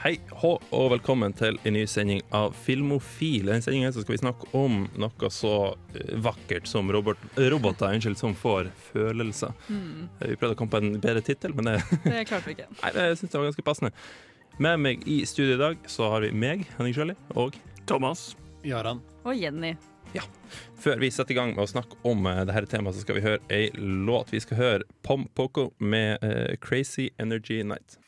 Hei hå, og velkommen til en ny sending av Filmofil. I denne sendingen skal vi snakke om noe så eh, vakkert som robot, roboter unnskyld, som får følelser. Mm. Vi prøvde å komme på en bedre tittel, men det, Det klarte vi ikke. nei, jeg synes det var ganske passende. Med meg i studio i dag så har vi meg, Henning Sjøli, og Thomas. Jaran. Og Jenny. før vi setter i gang med å snakke om uh, dette temaet, så skal vi høre ei låt. Vi skal høre Pom Poko med uh, Crazy Energy Night.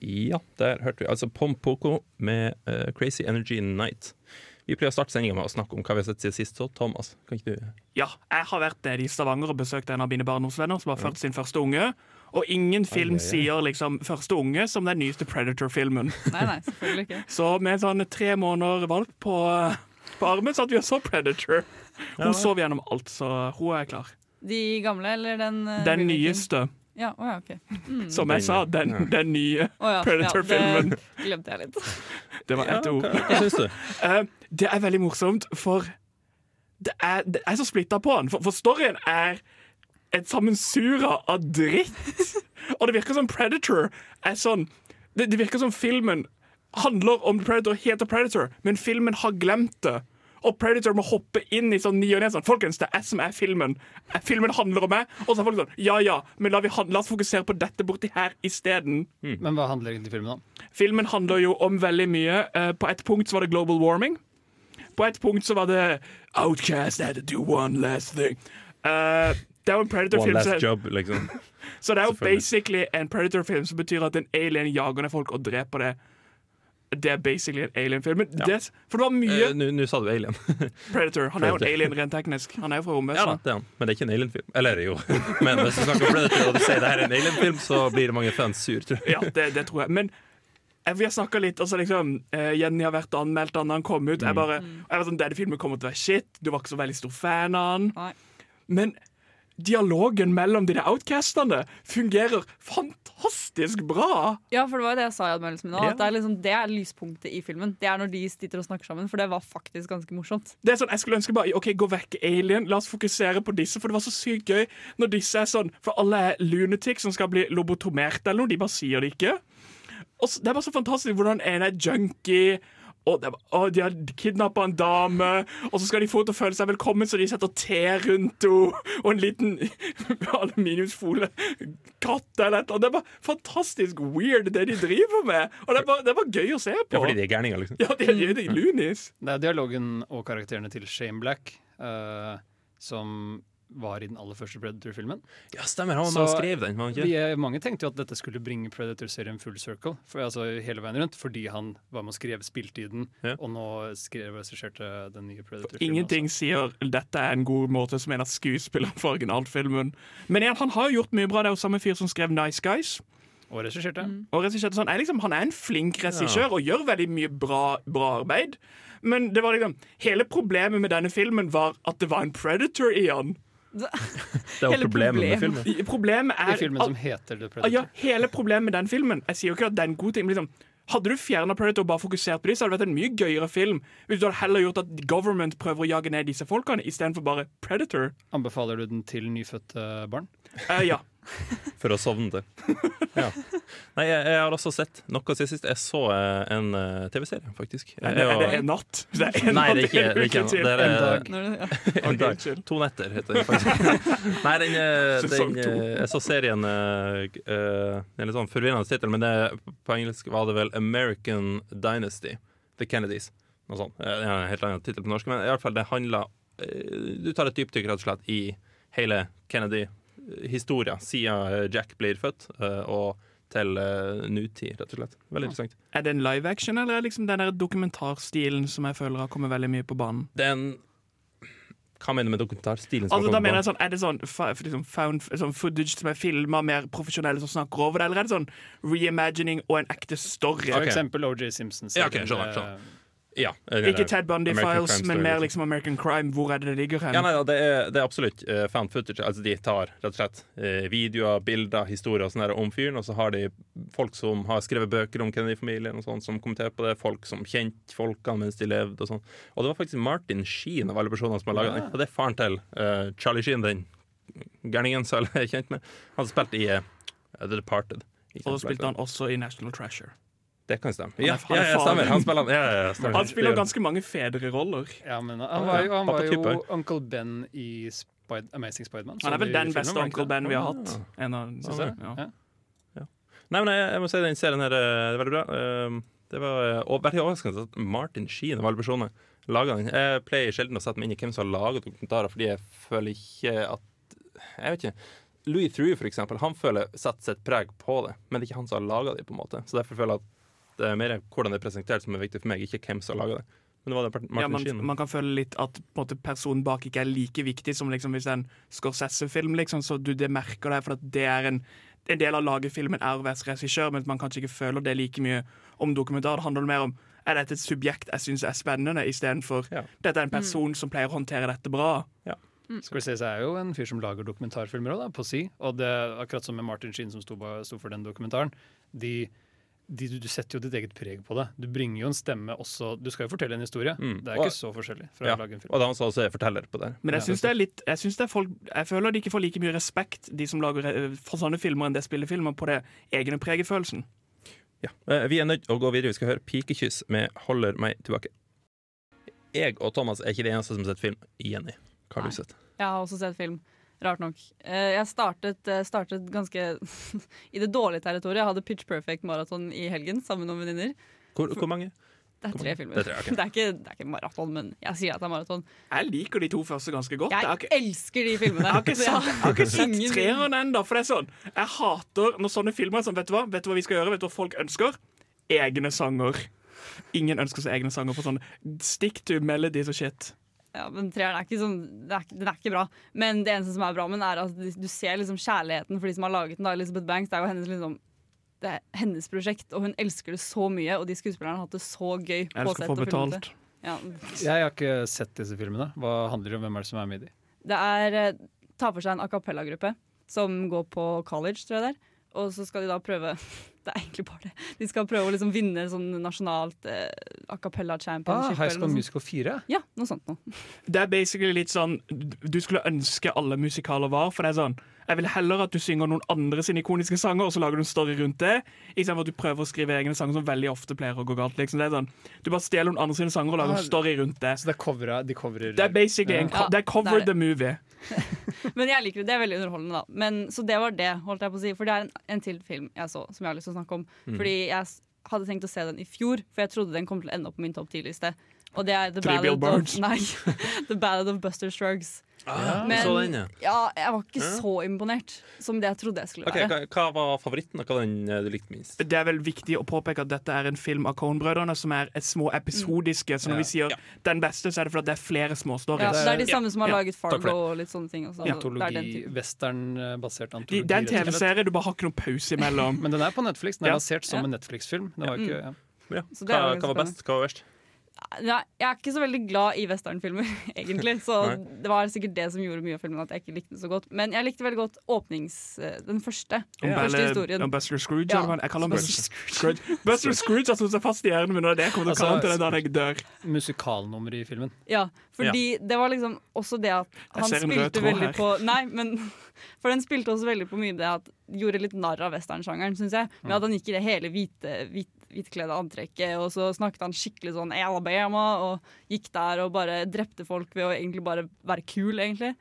Ja, der hørte vi altså Pom Poko med uh, Crazy Energy Night. Vi pleier å starte sendinga med å snakke om hva vi har sett siden sist. Så Thomas, kan ikke du Ja, jeg har vært nede i Stavanger og besøkt en av mine barndomsvenner som har født sin første unge. Og ingen film Ai, ai, ai. sier liksom 'første unge' som den nyeste Predator-filmen. Nei, nei, selvfølgelig ikke. Så med sånn tre måneder valp på, på armen satt vi og så Predator. Hun sov gjennom alt, så hun er klar. De gamle, eller den eh, Den nyeste. Ja, oh ja, okay. Mm. Som jeg sa, den, den nye oh ja, Predator-filmen. Ja, det glemte jeg litt. Det var ett ord. Hva, hva syns du? Eh, det er veldig morsomt, for det er, det er så splitta på den. For, for storyen er et sammensura av dritt. Og det virker som Predator er sånn Det, det virker som filmen handler om Predator, heter Predator, men filmen har glemt det. Og Predator må hoppe inn i sånn ny og ne. Sånn, Folkens, det er jeg som er filmen. Filmen handler om meg. Og så er folk sånn Ja ja, men la, vi, han- la oss fokusere på dette borti her isteden. Men hva handler egentlig filmen om? Filmen handler jo om veldig mye. Uh, på et punkt så var det global warming. På et punkt så var det Outcast had to do one last thing. Uh, det er jo en Predator-film, One last så, job, liksom. så det er jo basically en Predator-film som betyr at en alien jager ned folk og dreper det. Det er basically en alien-film. Ja. det, for det var mye Eh, Nå sa du Alien. Predator. Han er jo en alien rent teknisk. Han er jo fra rommet. Ja da, det er han. Men det er ikke en Alien-film. Eller jo. Men hvis du snakker om Predator og du sier det her er en Alien-film, så blir det mange fans sur, tror jeg. Ja, det, det tror jeg. Men eh, vi har snakka litt altså liksom, uh, Jenny har vært anmeldt da han kom ut. Jeg bare, jeg var sånn, Denne filmen kommer til å være shit. Du var ikke så veldig stor fan av han. Nei. Men dialogen mellom de der outcastene fungerer fantastisk bra. Ja, for det var jo det jeg sa i anmeldelsen min. òg. Det, liksom, det er lyspunktet i filmen. Det er når de sitter og snakker sammen, for det var faktisk ganske morsomt. Det er sånn, Jeg skulle ønske bare OK, gå vekk, alien. La oss fokusere på disse, for det var så sykt gøy når disse er sånn For alle er lunatic som skal bli lobotomert eller noe. De bare sier det ikke. Og så, Det er bare så fantastisk hvordan en er junkie. Og, det er, bare- de har kidnappa en dame, og så skal de få henne til å føle seg velkommen, så de setter te rundt henne og en liten aluminiumsfolie katt eller et eller annet. Det var fantastisk weird, det de driver med. Og det var, det var gøy å se på. Ja, fordi de er gærninger, liksom. Ja, de de, de loonies. Det er dialogen og karakterene til Shane Black, uh, som var i den aller første Predator-filmen. Ja, stemmer. Han var med skrev den. man, ikke? Vi Mange tenkte jo at dette skulle bringe Predator-serien full circle, for, altså hele veien rundt, fordi han var med og skrev spilltiden, Ja. og nå skrev og regisserte den nye Predator-filmen. Ingenting også. sier dette er en god måte som en av skuespillerne for originalfilmen. Men igjen, han har gjort mye bra. Det er jo samme fyr som skrev Nice Guys. Og regisserte. Og regisserte sånn, er liksom, Han er en flink regissør og gjør veldig mye bra, bra arbeid. Men det var liksom, hele problemet med denne filmen var at det var en predator i han. Det er jo problemet med filmen. Problemet er I filmen som heter The Predator. ja, hele problemet med den filmen Jeg sier jo ikke at det er en god ting, men liksom hadde du fjerna Predator og bare fokusert på dem, så hadde det vært en mye gøyere film. Hvis du hadde heller gjort at government prøver å jage ned disse folkene istedenfor bare Predator. Anbefaler du den til nyfødte barn? Uh, ja. For å sovne til. Ja. Nei, jeg, jeg har også sett noe siden sist. Jeg så eh, en eh, TV-serie, faktisk. Jeg det, er det en natt? Det er en Nei, det er ikke, det er ikke en, er, En dag. Når ja. en dag. To netter, heter det faktisk. Nei, den, eh, den, eh, Jeg så serien uh, eh, er litt sånn forvirrende tittel, men det, på engelsk var det vel American Dynasty. The Kennedys. Noe sånt. Eh, Det er en helt annen tittel på norsk, men i alle fall det handler eh, Du tar et dypdykk rett og slett i hele Kennedy-historia siden eh, Jack blir født, eh, og til eh, nutid, rett og slett. Veldig interessant. Er det en live action, eller er det liksom den der dokumentarstilen som jeg føler har kommet veldig mye på banen? Er Hva mener du med dokumentarstilen? Altså, da mener jeg sånn, Er det sånn, liksom found, sånn footage som er filma, mer profesjonelle som snakker over det, eller er det sånn reimagining og en ekte story? For eksempel OJ Simpsons. Ja, ok, skjønner, skjønner. Ja, Ikke Ted Bundy American Files, men mer liksom. American Crime. Hvor er det det ligger hen? Ja, nei, ja, det, er, det er absolutt uh, fan footage. Altså, de tar rett og slett uh, videoer, bilder, historier og sånn om fyren, og så har de folk som har skrevet bøker om Kennedy-familien, og sånn, som kommenterer på det. Folk som kjente folkene mens de levde, og sånn. Og det var faktisk Martin Sheen av alle personene som har laga den. Og det er faren til uh, Charlie Sheen, den gærningen som alle er kjent med. Han spilte i uh, The Departed. Og da spilte han også i National Treasure. Det kan stemme. Han er- Ja, han er ja, ja, stemmer. Han spiller, ja, stemmer. Han spiller ganske mange fedreroller. Ja, men han var jo, han var jo Uncle Ben i Spid Amazing Spiderman. Han er vel den beste Uncle Ben vi har hatt. En av, Synes jeg. ja. Ja. Nei, men jeg, jeg må si den serien her eh, er veldig bra. Eh, Det var eh, og veldig overraskende at Martin Sheen av alle personer laga den. Jeg pleier sjelden å sette meg inn i hvem som har laga dokumentarer, fordi jeg føler ikke at Jeg vet ikke. Louis Theroux, for eksempel, han føler setter sitt preg på det, men det er ikke han som har laga det, på en måte. Så derfor føler jeg at det er mer hvordan det er presentert som er viktig for meg, ikke hvem som har laga det. Men det var det Martin Ja, man, man kan føle litt at på en måte, personen bak ikke er like viktig som liksom, hvis det er en Scorsese-film. Liksom, så du det merker det, for at det er en, en del av laget filmen er å være regissør, mens man kanskje ikke føler det like mye om dokumentar. Det handler mer om er dette et subjekt jeg syns er spennende, istedenfor Ja. dette er en person som pleier å håndtere dette bra. Scorsese er jo en fyr som lager dokumentarfilmer òg, på si. Og det, akkurat som med Martin Sheen, som sto, sto for den dokumentaren. De, de, du, du setter jo ditt eget preg på det. Du bringer jo en stemme også Du skal jo fortelle en historie. Mm. Det er Og- ikke så forskjellig fra Ja. å lage en film. Og han som også er forteller på det. Men jeg syns det er litt Jeg, synes det er folk, jeg føler de ikke får like mye respekt, de som lager eh, for sånne filmer, enn det spillefilmer, på det egne pregefølelsen. Ja. Eh, Vi er nødt til å gå videre. Vi skal høre 'Pikekyss' med 'Holder meg tilbake'. Jeg og Thomas er ikke de eneste som har sett film. Jenny, hva har Nei. du sett? Jeg har også sett film. Rart nok. Eh, Jeg startet, eh, startet ganske i det dårlige territoriet. Jeg hadde Pitch Perfect maraton i helgen sammen med noen venninner. Hvor, hvor mange? Det er tre filmer. Det er tre, okay. det, er ikke, det er ikke maraton, men jeg sier at det er maraton. Jeg liker de to første ganske godt. Jeg ikke, elsker de filmene. jeg har ikke sett, jeg har ikke sett treeren ennå, for det er sånn Jeg hater når sånne filmer er sånn Vet du hva Vet du hva vi skal gjøre? Vet du hva folk ønsker? Egne sanger. Ingen ønsker seg egne sanger for sånn stick to melodies og shit. Ja, men treeren er ikke sånn det er, Den er ikke bra. Men det eneste som er bra med den, er at du ser liksom kjærligheten for de som har laget den. da Elizabeth Banks, det er jo hennes liksom det er hennes prosjekt, og hun elsker det så mye. Og de skuespillerne har hatt det så gøy. Jeg elsker skal få betalt. Ja, Jeg har ikke sett disse filmene. Hva handler det om? Hvem er det som er med i de? Det er ta for seg en a cappella-gruppe som går på college, tror jeg det er. Og så skal de da prøve Det er egentlig bare det. De skal prøve å liksom vinne sånn nasjonalt eh, a cappella Ah, championship. High eller School. Musical 4? Ja, noe sånt noe. Det er basically litt sånn Du skulle ønske alle musikaler var, for det er sånn Jeg vil heller at du synger noen andre sine ikoniske sanger, og så lager du en story rundt det, istedenfor at du prøver å skrive egne sanger som veldig ofte pleier å gå galt. Liksom. Det er sånn Du bare stjeler noen andre sine sanger og lager Ah, en story rundt det. Så det er covera, de coverer Det er basically en Ja, det er cover det er det. the movie. Men jeg liker det. Det er veldig underholdende, da. Men, så det var det, holdt jeg på å si. For det er en, en til film jeg så som jeg har lyst til å snakke om. Mm. Fordi jeg hadde tenkt å se den i fjor, for jeg trodde den kom til å ende opp på min topp 10-liste. Og det er The Ballad of, nei, The Ballad of Buster Scruggs. Ah, Men- så den, ja. Ja, jeg var ikke Ja. så imponert som det jeg trodde jeg skulle okay, være. hva, hva var favoritten, og hva den eh, du likte minst? Det er vel viktig å påpeke at dette er en film av Coen-brødrene som er et små episodiske. Så når Ja. vi sier den beste, så er det fordi det er flere Ja, småstories. det er de samme som har Ja, laget Fargo og litt sånne ting. Også. Det Antologi, western-basert antologi. det er en. TV-serie, du bare har ikke noen pause imellom. Men den er på Netflix. Den er Ja. lansert som en Netflix-film. Ja. ikke, ja. Ja. Så det er Hva, hva var best, hva var verst? Nei, jeg er ikke så veldig glad i westernfilmer, egentlig. Så det var sikkert det som gjorde mye av filmen at jeg ikke likte den så godt. Men jeg likte veldig godt åpnings... eh, Den første. Om, Den første historien. om Buster Scrooge. Ja. eller? Jeg kaller han Buster Scrooge. Buster Scrooge har stått seg fast i hjernen min, og det er det jeg kommer til å kalle han til den dagen jeg dør. Musikalnummer i filmen. Ja, fordi det var liksom også det at han spilte veldig her. på Nei, men For den spilte også veldig på mye det at Gjorde litt narr av westernsjangeren, syns jeg. Med at han gikk i det hele hvite, hvit, hvitkledde antrekket, og så snakket han skikkelig sånn Alabama, og gikk der og bare drepte folk ved å egentlig bare være kul, egentlig.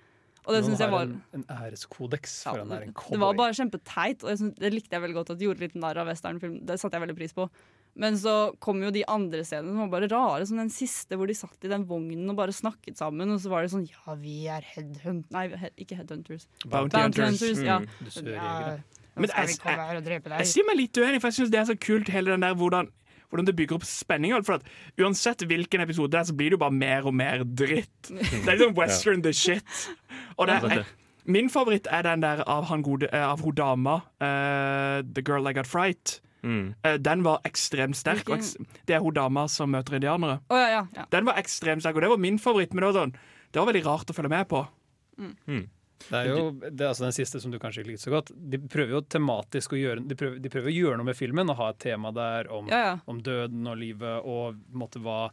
Og det syns jeg var en, en æreskodeks, ja, for han er en Det var cowboy. bare kjempeteit, og jeg synes, det likte jeg veldig godt. At de gjorde litt narr av westernfilm. Det satte jeg veldig pris på. Men så kom jo de andre scenene som var bare rare, som den siste hvor de satt i den vognen og bare snakket sammen, og så var det sånn Ja, vi er headhunt... Nei, he ikke headhunters. Bounty Bounty Hunters. hunters, ja. Mm. Dusørjegere. skal jeg, jeg, jeg sier meg litt uenig, for jeg syns det er så kult, hele den der hvordan hvordan det bygger opp spenning. For at uansett hvilken episode det er, så blir det jo bare mer og mer dritt. Det er liksom western the shit. Og det er, min favoritt er den der av, han gode, eh, av hun dama, uh, The Girl I Got Fright. Mm. Uh, den var ekstremt sterk. Og eks det er hun dama som møter indianere. Oh, ja, ja, ja. Den var ekstremt sterk, og det var min favoritt. Men det var, sånn, det var veldig rart å følge med på. Det er jo det er altså den siste som du kanskje ikke likte så godt. De prøver jo tematisk å gjøre de prøver, de prøver å gjøre noe med filmen og ha et tema der om, ja, ja. om døden og livet og måtte hva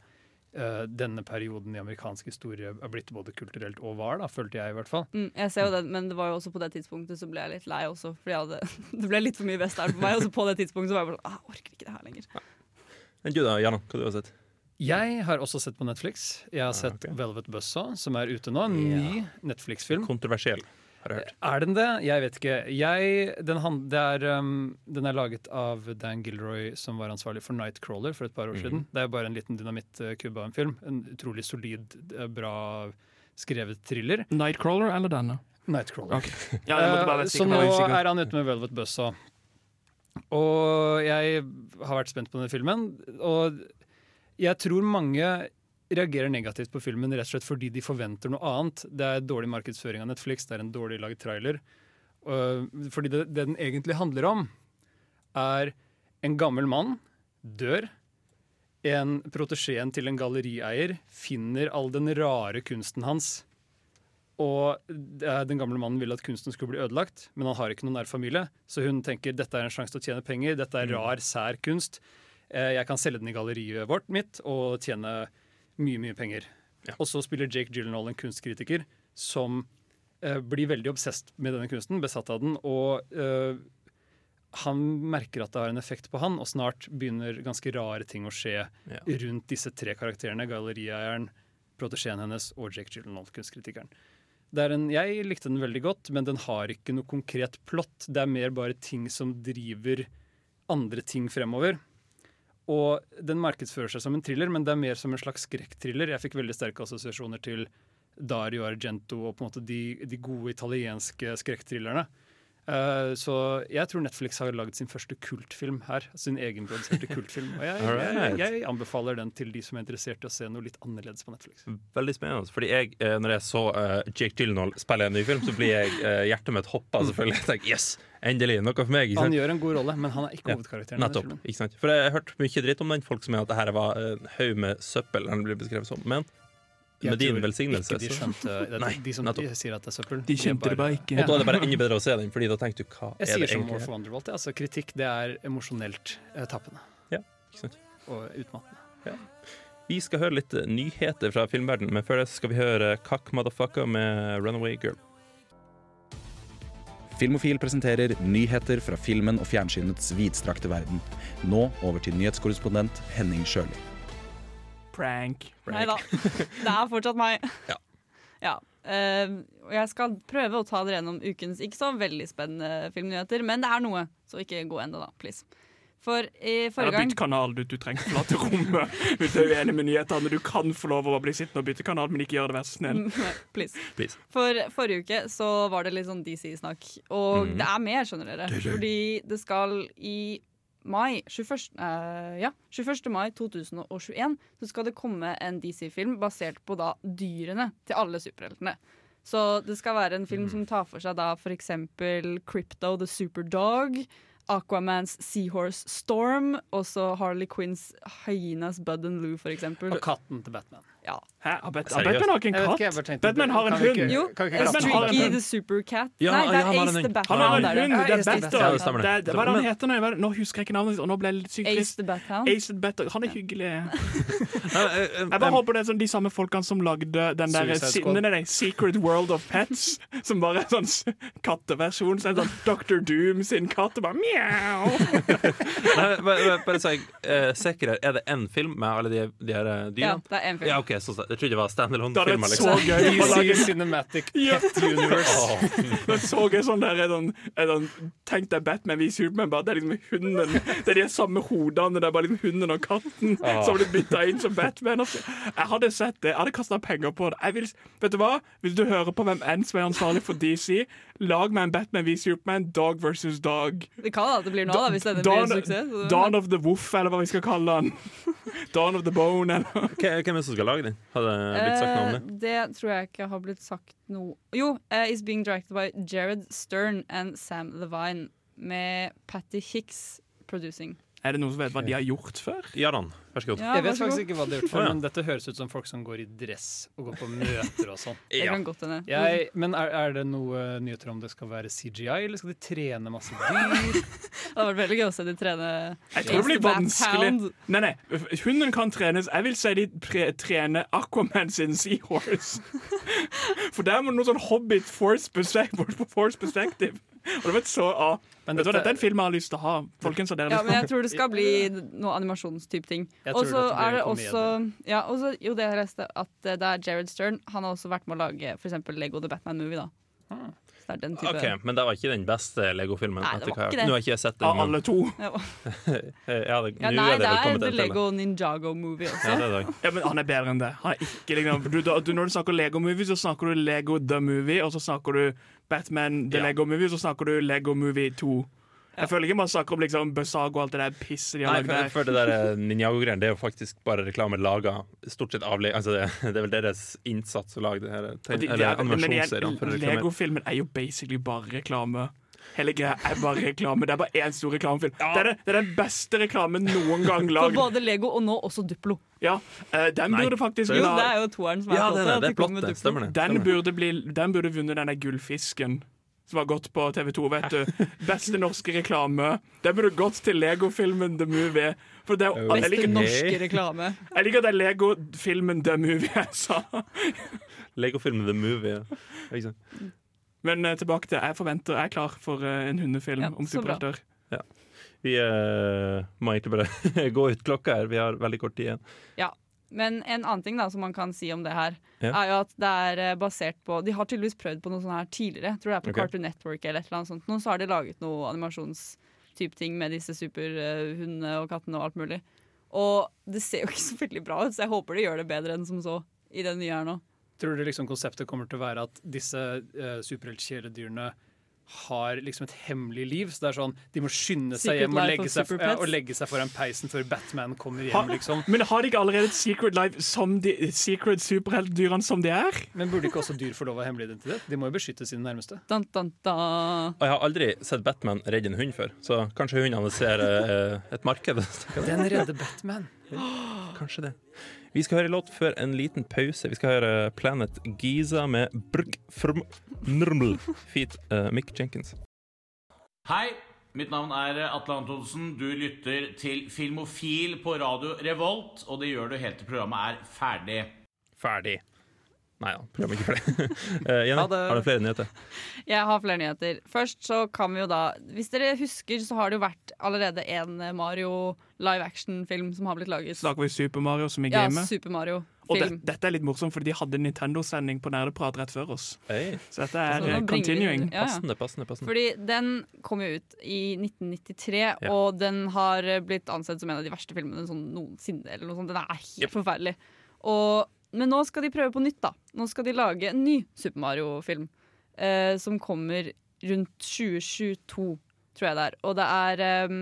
Uh, denne perioden i amerikansk historie er blitt både kulturelt og var, da, følte jeg i hvert fall. Mm, jeg ser jo det, men det var jo også på det tidspunktet så ble jeg litt lei også. Fordi hadde, det ble litt for mye western for meg. Og så på det tidspunktet så var jeg bare sånn ah, orker ikke det her lenger. Men du da, Janne, hva du har sett? Jeg har også sett på Netflix. Jeg har sett ok. Velvet Buzzsaw, som er ute nå. En ny Netflix-film. Kontroversiell, har jeg hørt. Er den det? Jeg vet ikke. Jeg, den, han, det er, um, den er laget av Dan Gilroy, som var ansvarlig for Nightcrawler for et par år siden. Det er bare en liten dynamittkubbe av en film. En utrolig solid, eh, bra skrevet thriller. Nightcrawler eller denne? Nightcrawler. Okay. Ja, Eh, så nå er han ute med Velvet Buzzsaw. Og jeg har vært spent på denne filmen. Og jeg tror mange reagerer negativt på filmen rett og slett fordi de forventer noe annet. Det er dårlig markedsføring av Netflix, det er en dårlig laget trailer. Fordi det, det den egentlig handler om, er en gammel mann dør. En protesjeen til en gallerieier finner all den rare kunsten hans. Og den gamle mannen vil at kunsten skulle bli ødelagt, men han har ikke noen nær familie. Så hun tenker dette er en sjanse til å tjene penger, dette er rar, sær kunst. Eh, Jeg kan selge den i galleriet vårt mitt og tjene mye, mye penger. Og så spiller Jake Gyllenhaal en kunstkritiker som eh, blir veldig obsesst med denne kunsten, besatt av den, og eh, han merker at det har en effekt på han, og snart begynner ganske rare ting å skje Ja. rundt disse tre karakterene, gallerieieren, protesjeen hennes og Jake Gyllenhaal, kunstkritikeren. Det er en, jeg likte den veldig godt, men den har ikke noe konkret plott. Det er mer bare ting som driver andre ting fremover. Og den markedsfører seg som en thriller, men det er mer som en slags skrekkthriller. Jeg fikk veldig sterke assosiasjoner til Dario Argento og på en måte de, de gode italienske skrekkthrillerne. Eh, så jeg tror Netflix har laget sin første kultfilm her. Sin egenproduserte kultfilm. Og jeg, jeg, jeg anbefaler den til de som er interessert i å se noe litt annerledes på Netflix. Veldig spennende. Fordi jeg, eh, når jeg så eh, Jake Gyllenhaal spille en ny film, så blir jeg hjertet mitt hoppa. Selvfølgelig. Jeg tenker, yes, endelig, noe for meg. Han gjør en god rolle, men han er ikke hovedkarakteren. Ja, Nettopp. For jeg har hørt mye dritt om den. Folk som mener at det her var en haug med søppel. Den blir beskrevet som Men med din velsignelse Ikke de skjønte det, Nei, de som de sier at det er søppel. De skjønte det bare ikke. Og da er det bare enda bedre å se den, Fordi da tenker du hva Jeg er det som Jeg sier som of Underworld. Altså, kritikk det er emosjonelt eh, tappende Ikke sant? og utmattende. Vi skal høre litt eh, nyheter fra filmverdenen, men før det skal vi høre Kakk Motherfucker med Runaway Girl. Filmofil presenterer nyheter fra filmen og fjernsynets vidstrakte verden. Nå over til nyhetskorrespondent Henning Sjøli. Prank. Nei da. Det er fortsatt meg. Ja. Ja. Uh, jeg skal prøve å ta dere gjennom ukens ikke så veldig spennende filmnyheter, men det er noe, så ikke gå ennå, da. Please. For i forrige gang bytt kanal, du. Du trenger ikke forlate rommet hvis du er uenig med nyhetene. Du kan få lov å bli sittende og bytte kanal, men ikke gjør det, vær så snill. Please. Please. For forrige uke så var det litt sånn DC-snakk. Og mm. det er mer, skjønner dere. Fordi det skal i mai 21. uh, ja, 21. mai 2021 så skal det komme en DC-film basert på da dyrene til alle superheltene. Så det skal være en film som tar for seg da f.eks. Crypto the Superdog. Aquamans Seahorse Storm, og så Harley Quinns Hyenas Bud and Lou, eksempel. Og katten til Batman. Ja. Hæ? Har Bat- Seriøst? Batman har ikke en Jeg vet ikke, jeg katt? tenkte- Batman har en kan vi ikke- hund. Jo, kan vi ikke Batman har en Streaky hund. the Supercat. Ja, Nei, ja, det han er har Ace en the hund. Han Bathound. har en hund, det er Ace the. Ja, det stemmer det. Det, det, hva er det han heter nå? Nå husker jeg ikke navnet, og nå ble jeg litt sykt Ace trist. the Bathound. Ace the Battle. Han er hyggelig. Jeg Jeg bare håper det er sånn de samme folkene som lagde den der Suicide si- Squad. nei, nei, nei, Secret World of Pets, som bare er sånn s- katteversjon. Så er det sånn Dr. Doom sin katt, og bare mjau. Bare, bare, bare si, jeg eh, er det én film med alle de, de her eh, Ja, det er én film. Ja, OK, så det Jeg trodde det var Det hadde standalone-filmer. vært så Liksom. gøy å DC Cinematic Pet Universe. Det er så gøy sånn der er sånn, er sånn Tenk deg Batman v Superman, bare det er liksom hunden Det er de samme hodene, det er bare liksom hunden og katten som blir bytta inn som Batman. Altså, Jeg hadde sett det, jeg hadde kasta penger på det. Jeg vil, vet du hva? Vil du høre på hvem enn som er ansvarlig for DC, lag meg en Batman v Superman, dog versus dog. Det kan at det blir nå, da, hvis denne blir Dawn, en suksess. Dawn of the Wolf, eller hva vi skal kalle den. Dawn of the Bone, eller hvem er det som skal lage den? Har det blitt sagt navnet? Uh, det? Eh, tror jeg ikke har blitt sagt noe Jo, uh, is being directed by Jared Stern and Sam Levine med Patty Hicks producing. Er det noen som vet hva de har gjort før? Jaran, vær så god. Ja, Jeg vet faktisk ikke hva de har gjort for, ja. men dette høres ut som folk som går i dress og går på møter og sånn. Det kan godt hende. Jeg, men er, er det noe nyheter om det skal være CGI, eller skal de trene masse dyr? Det hadde vært veldig gøy å se de trene Jeg tror det blir vanskelig. Nei, nei, hunden kan trenes. Jeg vil si de pre trener Aquaman sin Seahorse. For der må det noe sånn Hobbit Force Perspective. Force perspective. Og det vet så, ah, Men Vet du, dette- dette er en film jeg har lyst til å ha. Folkens, dere Ja, men jeg tror det skal bli noe animasjonstype ting. Jeg Og så er det også ja, også, Jo, det jeg leste, at eh, det er Jared Stern. Han har også vært med å lage eksempel Lego The Batman Movie. da Ah. Så det er den type Ok, Men det var ikke den beste Lego-filmen? Nei, det var hva jeg har ikke det. Nå har ikke jeg sett den, Av alle to. ja. det, Ja, nei, er det det er The. Lego Ninjago Movie også. Ja, det det. Ja, men Han er bedre enn det. Han er ikke liksom, du, da- du, Når du snakker Lego Movie, så snakker du Lego The Movie, og så snakker du Batman The Ja. Lego Movie, og så snakker du Lego Movie 2. Jeg føler ikke man snakker om liksom Besago og alt det der pisset de har lagd der. for det der eh, Ninjago-greiene Det er jo faktisk bare reklame laga stort sett av altså det, det er vel deres innsats å lage det her de- de er- animasjonsseriene. Lego-filmen er jo basically bare reklame. Hele greia er bare reklame. Det er bare én stor reklamefilm. Det, er det, det er den beste reklamen noen gang For både Lego og nå også Duplo. Ja, uh, den Nei, burde faktisk Jo, det er jo toeren som er Ja, plottet. Den burde, bli, den burde vunnet den der gullfisken som har gått på TV2. vet du Beste norske reklame. Den burde gått til Lego-filmen The Movie. For det er, jo- Beste liker, norske reklame. jeg liker at det er Lego-filmen The Movie jeg sa. Lego-filmen The Movie. ja. Ikke sant? Men eh, tilbake til jeg forventer Jeg er klar for eh, en hundefilm Ja, om superhelter. Ja. Vi uh, må egentlig bare gå ut klokka her. Vi har veldig kort tid igjen. Men en annen ting da som man kan si om det her, Ja. er jo at det er eh, basert på De har tydeligvis prøvd på noe sånt her tidligere. Jeg tror det er på okay. Cartoon Network eller et eller annet sånt. Nå så har de laget noe animasjonstype ting med disse superhundene og kattene og alt mulig. Og det ser jo ikke så veldig bra ut, så jeg håper de gjør det bedre enn som så i det nye her nå. Tror du liksom konseptet kommer til å være at disse uh, superheltkjæledyrene har liksom et hemmelig liv? Så det er sånn, De må skynde seg Secret hjem og legge seg, ja, og legge seg foran peisen før Batman kommer Ha- hjem. liksom. Men har de ikke allerede et secret life som de secret superheltdyrene som de er? Men burde ikke også dyr få lov av ha hemmelig identitet? De må jo beskytte sine nærmeste. Dun, dun, dun. Og jeg har aldri sett Batman redde en hund før, så kanskje hundene ser eh, et marked. Den redder Batman. Kanskje det. Vi skal høre låt før en liten pause. Vi skal høre Planet Giza med Brg Frm Nrml feat Uh, Mick Jenkins. Hei, mitt navn er Atle Antonsen. Du lytter til Filmofil på radio Revolt, og det gjør du helt til programmet er ferdig. Ferdig. Nei da, programmet ikke ferdig. uh, Jenny, det. har du flere nyheter? Jeg har flere nyheter. Først så kan vi jo da Hvis dere husker, så har det jo vært allerede en Mario live action-film som har blitt laget. Snakker vi Super Mario som i Ja, gamet? Super Og det, dette er litt morsomt, fordi de hadde Nintendo-sending på Nerdeprat rett før oss. Hey, Så dette er Så continuing. Ja, ja. passende, passende. passende. Fordi den kom jo ut i 1993, Ja. og den har blitt ansett som en av de verste filmene sånn noensinne. Eller noe sånt. Den er helt Yep. forferdelig. Og, men nå skal de prøve på nytt, da. Nå skal de lage en ny Super Mario-film. Eh, som kommer rundt 2022, tror jeg det er. Og det er um,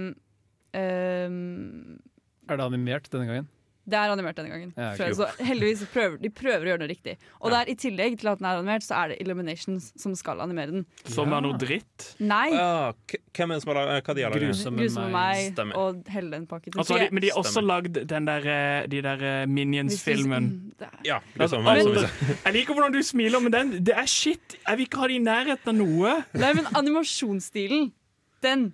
um, Er det animert denne gangen? Det er animert denne gangen. Ja, tror så heldigvis prøver de prøver å gjøre det riktig. Og der, i tillegg til at den er animert, så er det Illuminations som skal animere den. Som er noe dritt. Nei! Ah, hvem er det som har laget Hva de har laget? Grusomme meg Stemmer. og helle den pakken. Altså, de, men de har også Stemmer. lagd den der, eh, de der eh, Minions-filmen. Mm, Ja, Altså, meg, sa. Jeg liker hvordan du smiler, men den, det er shit. Jeg vil ikke ha det i nærheten av noe. Nei, men animasjonsstilen, den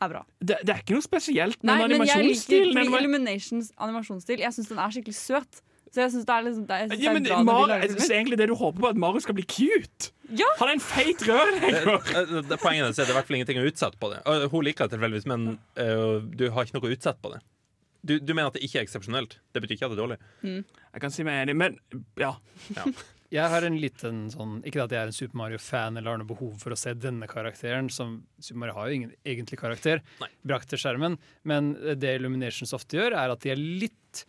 er bra. Det, det er ikke noe spesielt Nei, med men jeg liker animasjonsstilen. den var- Illuminations animasjonsstil. Jeg syns den er skikkelig søt. Så jeg synes det er, liksom, det er, jeg synes Ja, men det er bra Mar jeg synes egentlig det du håper på, er at Mario skal bli cute. Ja. Han er en feit rørlegger. Eh, Poenget er at det er i hvert fall ingenting å utsette på det. Hun liker det tilfeldigvis, men uh, du har ikke noe å utsette på det. Du, du mener at det ikke er eksepsjonelt? Det betyr ikke at det er dårlig? Jeg kan si meg enig, men ja. ja. Jeg har en liten sånn Ikke at jeg er en Super Mario-fan eller har noe behov for å se denne karakteren, som Super Mario har jo ingen egentlig karakter, brakt til skjermen, men det Illuminations ofte gjør, er at de er litt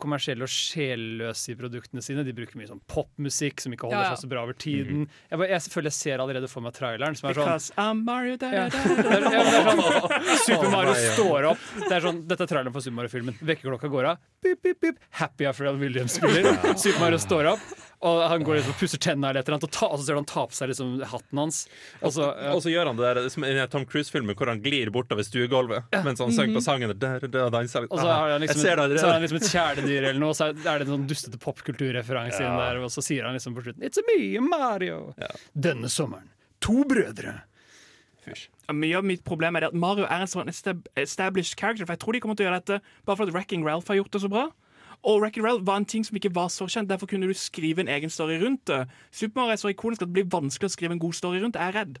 kommersielle og sjelløse i produktene sine. De bruker mye sånn popmusikk som ikke holder Ja, ja. seg så bra over tiden. Jeg, bare, jeg føler jeg ser allerede for meg traileren, som er sånn Because I'm Mario da, da, Det da, er, ja, det er sånn, Super Mario Å, nei, ja. står opp. Det er sånn, dette er traileren for Super Mario-filmen. Vekkerklokka går av. Pip, pip, pip. Happy Afraid Williams spiller. Super Mario står opp, og han går liksom og pusser tennene eller et eller annet, og, ta, og så ser du han ta på seg liksom hatten hans. Og så, uh, Og så gjør han det der som i Tom Cruise-filmen hvor han glir bortover stuegulvet mens han synger på sangen. Der, der, der, der, og så har han liksom, et ser kjæledyr eller noe, så er det en sånn dustete popkulturreferanse inn der, og så sier han liksom på slutten It's a me, Mario. Denne sommeren. To brødre. Mye av mitt problem er det at Mario er en sånn established character. For jeg tror de kommer til å gjøre dette bare fordi Wrecking Ralph har gjort det så bra. Og Wrecking Ralph var en ting som ikke var så kjent, derfor kunne du skrive en egen story rundt det. Super Mario er så ikonisk at det blir vanskelig å skrive en god story rundt. Jeg er redd.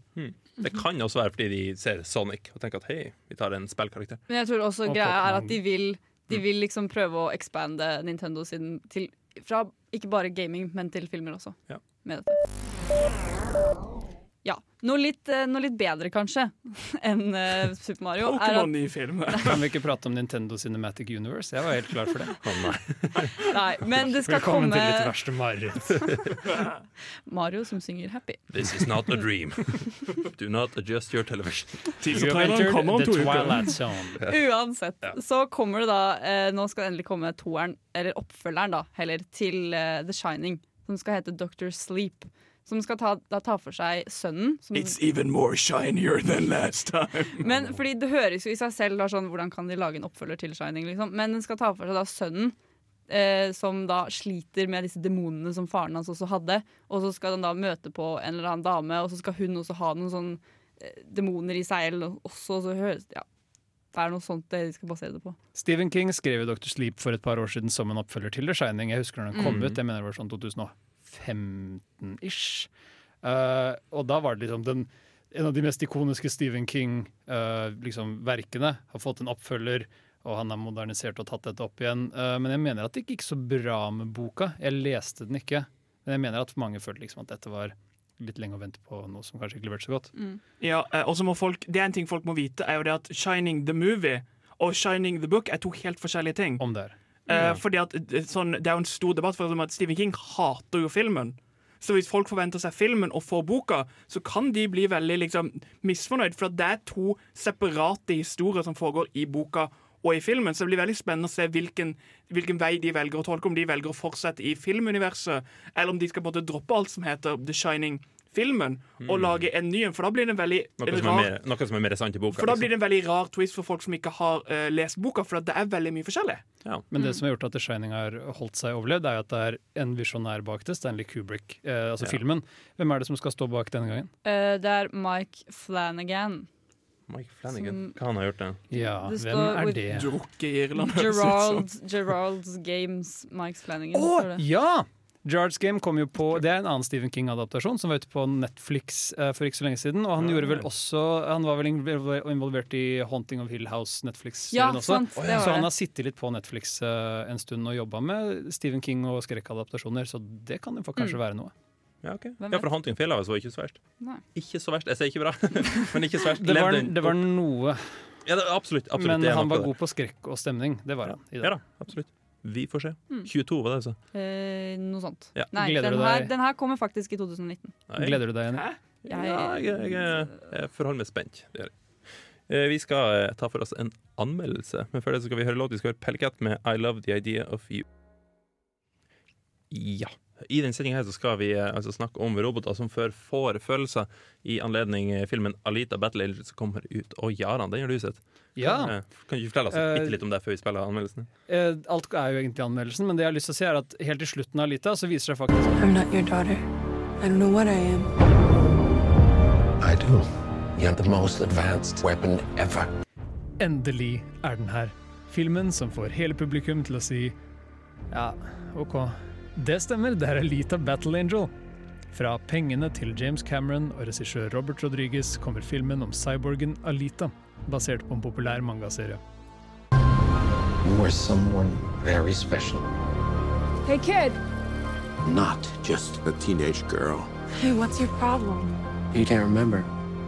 Det kan også være fordi de ser Sonic og tenker at hei, vi tar en spillkarakter. Men jeg tror også greia er at de vil, de vil liksom prøve å expande Nintendo sin til fra ikke bare gaming, men til filmer også. Ja. Med dette. Ja. Noe litt, eh, noe litt bedre, kanskje, enn uh, Super Mario. Pokémon i film. Kan vi ikke prate om Nintendo Cinematic Universe? Jeg var helt klar for det. Å nei. nei, men det skal Velkommen komme til ditt verste mareritt. Mario som synger 'Happy'. This is not a dream. Do not adjust your television. You have entered the. Twilight Zone. Uansett, så kommer det da eh, Nå skal det endelig komme toeren, eller oppfølgeren, da, heller, til The Shining. Som skal hete Doctor Sleep. Som skal ta, da ta for seg sønnen. Som, It's even more shinier than last time. men fordi det høres jo i seg selv da, sånn, Hvordan kan de lage en oppfølger til Shining? Liksom? Men den skal ta for seg da sønnen. Eh, som da sliter med disse demonene som faren hans også hadde. Og så skal han da møte på en eller annen dame, og så skal hun også ha noen sånn eh, demoner i seg eller også. Så høres ja, Det er noe sånt det de skal basere det på. Stephen King skrev jo Dr. Sleep for et par år siden som en oppfølger til The Shining. Jeg husker når den kom Mm. ut, jeg mener det var sånn 2015-ish. Uh, og da var det liksom den, en av de mest ikoniske Stephen King-verkene liksom, har fått en oppfølger, og han har modernisert og tatt dette opp igjen. Uh, men jeg mener at det ikke gikk så bra med boka. Jeg leste den ikke, men jeg mener at mange følte liksom at dette var litt lenge å vente på noe som kanskje ikke leverte så godt. Ja, eh, og så må folk, det er en ting folk må vite, er jo det at Shining the Movie og Shining the Book er to helt forskjellige ting. Om det er. Eh, fordi at eh, sånn, Det er jo en stor debatt for at Stephen King hater jo filmen. Så hvis folk forventer seg filmen og får boka, så kan de bli veldig liksom, misfornøyd. For det er to separate historier som foregår i boka og i filmen. Så det blir veldig spennende å se hvilken, hvilken vei de velger å tolke. Om de velger å fortsette i filmuniverset, eller om de skal måte droppe alt som heter The Shining-filmen, og lage en ny en. For da blir det en veldig Noe som er rar mer, noe som er mer sant i boka. for da liksom. blir det en veldig rar twist for folk som ikke har uh, lest boka, for det er veldig mye forskjellig. Men det som har gjort at The Shining har holdt seg overlevd, er jo at det er en visjonær bak det, Stanley Kubrick, eh, altså Ja. filmen. Hvem er det som skal stå bak denne gangen? Uh, det er Mike Flanagan. Mike Flanagan. Som- Hva han har gjort det? Ja, Det hvem er det? Drukket i Irland. Gerald, Gerald's Games, Mike Flanagan. Å, oh, ja! Jards Game kom jo på Det er en annen Stephen King-adaptasjon som var ute på Netflix eh, for ikke så lenge siden. Og han gjorde vel også Han var vel involvert i Haunting of Hill House, Netflix-serien også. sant. Så han har sittet litt på Netflix eh, en stund og jobba med Stephen King og skrekkadaptasjoner, så det kan jo kanskje kanskje være noe. Ja, okay. Ja for Hunting Fieldhouse var ikke så verst. Nei. Ikke så verst. Jeg sier ikke bra, men ikke så verst. Det var, det var noe, ja, det, absolutt. absolutt men det er han var god på skrekk og stemning. Det var han. i dag. Ja da, absolutt. Vi får se. Mm. 22 var det, altså. Eh, noe sånt. Ja. Nei, den du her, den her kommer faktisk i 2019. Nei. Gleder du deg, Jenny? Jeg, Ja, jeg, jeg, jeg forholder meg spent. Det gjør jeg. Eh, Vi skal eh, ta for oss en anmeldelse, men før det så skal vi høre låt. Vi skal høre Pellecat med 'I Love The Idea Of You'. Ja. I denne sendinga skal vi eh, altså snakke om roboter som før får følelser, i anledning filmen 'Alita Battle Angel' som kommer ut. Å, Jaran, den har du sett. Ja. Eh, Kan du fortelle oss Eh, bitte litt om det før vi spiller anmeldelsen? Eh, Alt er jo egentlig anmeldelsen, men det jeg har lyst til å si er at helt til slutten av Alita så viser det faktisk I'm not your daughter. I don't know what I am. I do. You're the most advanced weapon ever. Endelig er den her. Filmen som får hele publikum til å si ja, OK. Det stemmer, det er Alita Battle Angel. Fra pengene til James Cameron og regissør Robert Rodriguez kommer filmen om cyborgen Alita, basert på en populær mangaserie. You are someone very special. Hey, kid. Not just a teenage girl. Hey, what's your problem? You can't remember.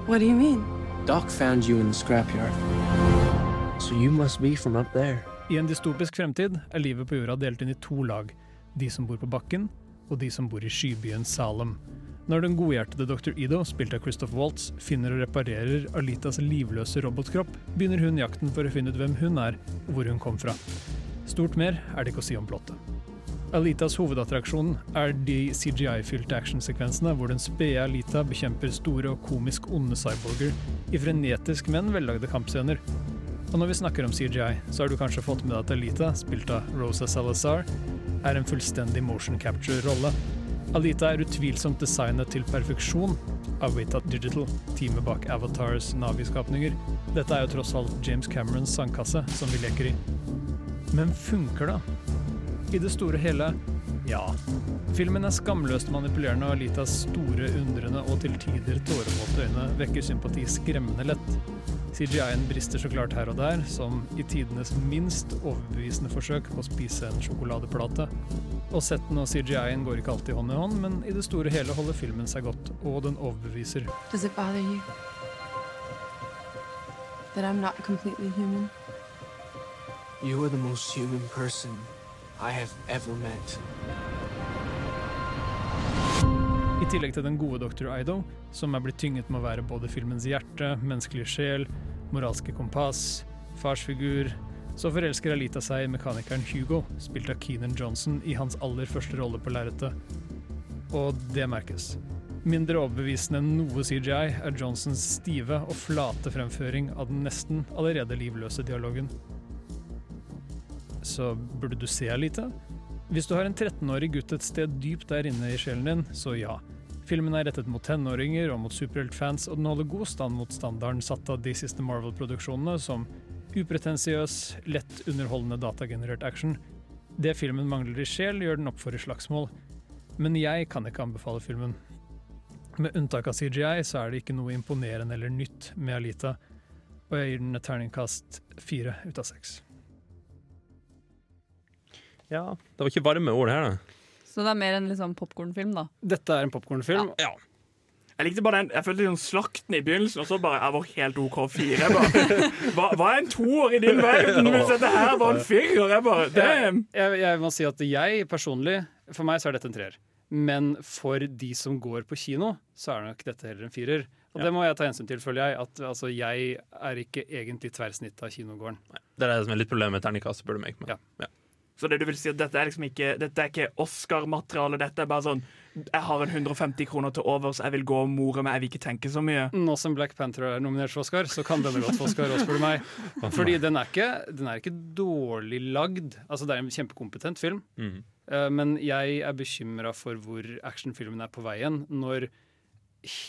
What do you mean? Doc found you in the scrapyard. So you must be from up there. I en dystopisk fremtid er livet på jorda delt inn i to lag. De som bor på bakken, og de som bor i skybyen Salem. Når den godhjertede dr. Ido, spilt av Christoph Waltz, finner og reparerer Alitas livløse robotkropp, begynner hun jakten for å finne ut hvem hun er, og hvor hun kom fra. Stort mer er det ikke å si om plottet. Alitas hovedattraksjon er de CGI-fylte actionsekvensene hvor den spede Alita bekjemper store og komisk onde cyborger i frenetisk, men vellagde kampscener. Og når vi snakker om CGI, så har du kanskje fått med deg at Alita, spilt av Rosa Salazar, er en fullstendig motion capture-rolle. Alita er utvilsomt designet til perfeksjon av Wita Digital, teamet bak Avatars Navi-skapninger. Dette er jo tross alt James Camerons sandkasse som vi leker i. Men funker det? I det store hele, ja. Filmen er skamløst manipulerende, og Alitas store, undrende og til tider tårevåte øyne vekker sympati skremmende lett. CGI-en brister så klart her og der, som i tidenes minst overbevisende forsøk på å spise en sjokoladeplate. Og setten og CGI-en går ikke alltid hånd i hånd, men i det store hele holder filmen seg godt, og den overbeviser. Does it bother you that I'm not completely human? You are the most human person I have ever met. I tillegg til den gode Dr. Ido, som er blitt tynget med å være både filmens hjerte, menneskelig sjel, moralske kompass, farsfigur, så forelsker Alita seg i mekanikeren Hugo, spilt av Keenan Johnson, i hans aller første rolle på lerretet. Og det merkes. Mindre overbevisende enn noe CGI er Johnsons stive og flate fremføring av den nesten allerede livløse dialogen. Så burde du se Alita? Hvis du har en 13-årig gutt et sted dypt der inne i sjelen din, så ja. Filmen er rettet mot tenåringer og mot superheltfans, og den holder god stand mot standarden satt av de siste Marvel-produksjonene, som upretensiøs, lett underholdende datagenerert action. Det filmen mangler i sjel, gjør den opp for i slagsmål. Men jeg kan ikke anbefale filmen. Med unntak av CGI så er det ikke noe imponerende eller nytt med Alita, og jeg gir den et terningkast fire ut av seks. Ja, det var ikke varme ord her, da. Så det er mer en liksom popkornfilm, da. Dette er en popkornfilm. Ja. Jeg likte bare den, jeg følte sånn slakten i begynnelsen, og så bare jeg var helt OK fire. Jeg bare, hva, hva er en toer i din verden hvis dette her var en firer? Jeg bare, damn! Jeg, jeg må si at jeg personlig, for meg så er dette en treer. Men for de som går på kino, så er nok dette heller en firer. Og det må jeg ta hensyn til, føler jeg. At altså, jeg er ikke egentlig tverrsnitt av kinogården. Det er det som er litt problemet med terningkast, spør du meg. Men, ja. Så det du vil si at dette er liksom ikke Dette er ikke Oscar-materiale. Dette er bare sånn Jeg har en 150 kroner til overs, jeg vil gå og more meg, jeg vil ikke tenke så mye. Nå som Black Panther er nominert for Oscar, så kan denne godt få Oscar òg, spør du meg. Fordi den er, ikke, den er ikke dårlig lagd. Altså, det er en kjempekompetent film. Mm. Eh, Men jeg er bekymra for hvor actionfilmen er på veien. Når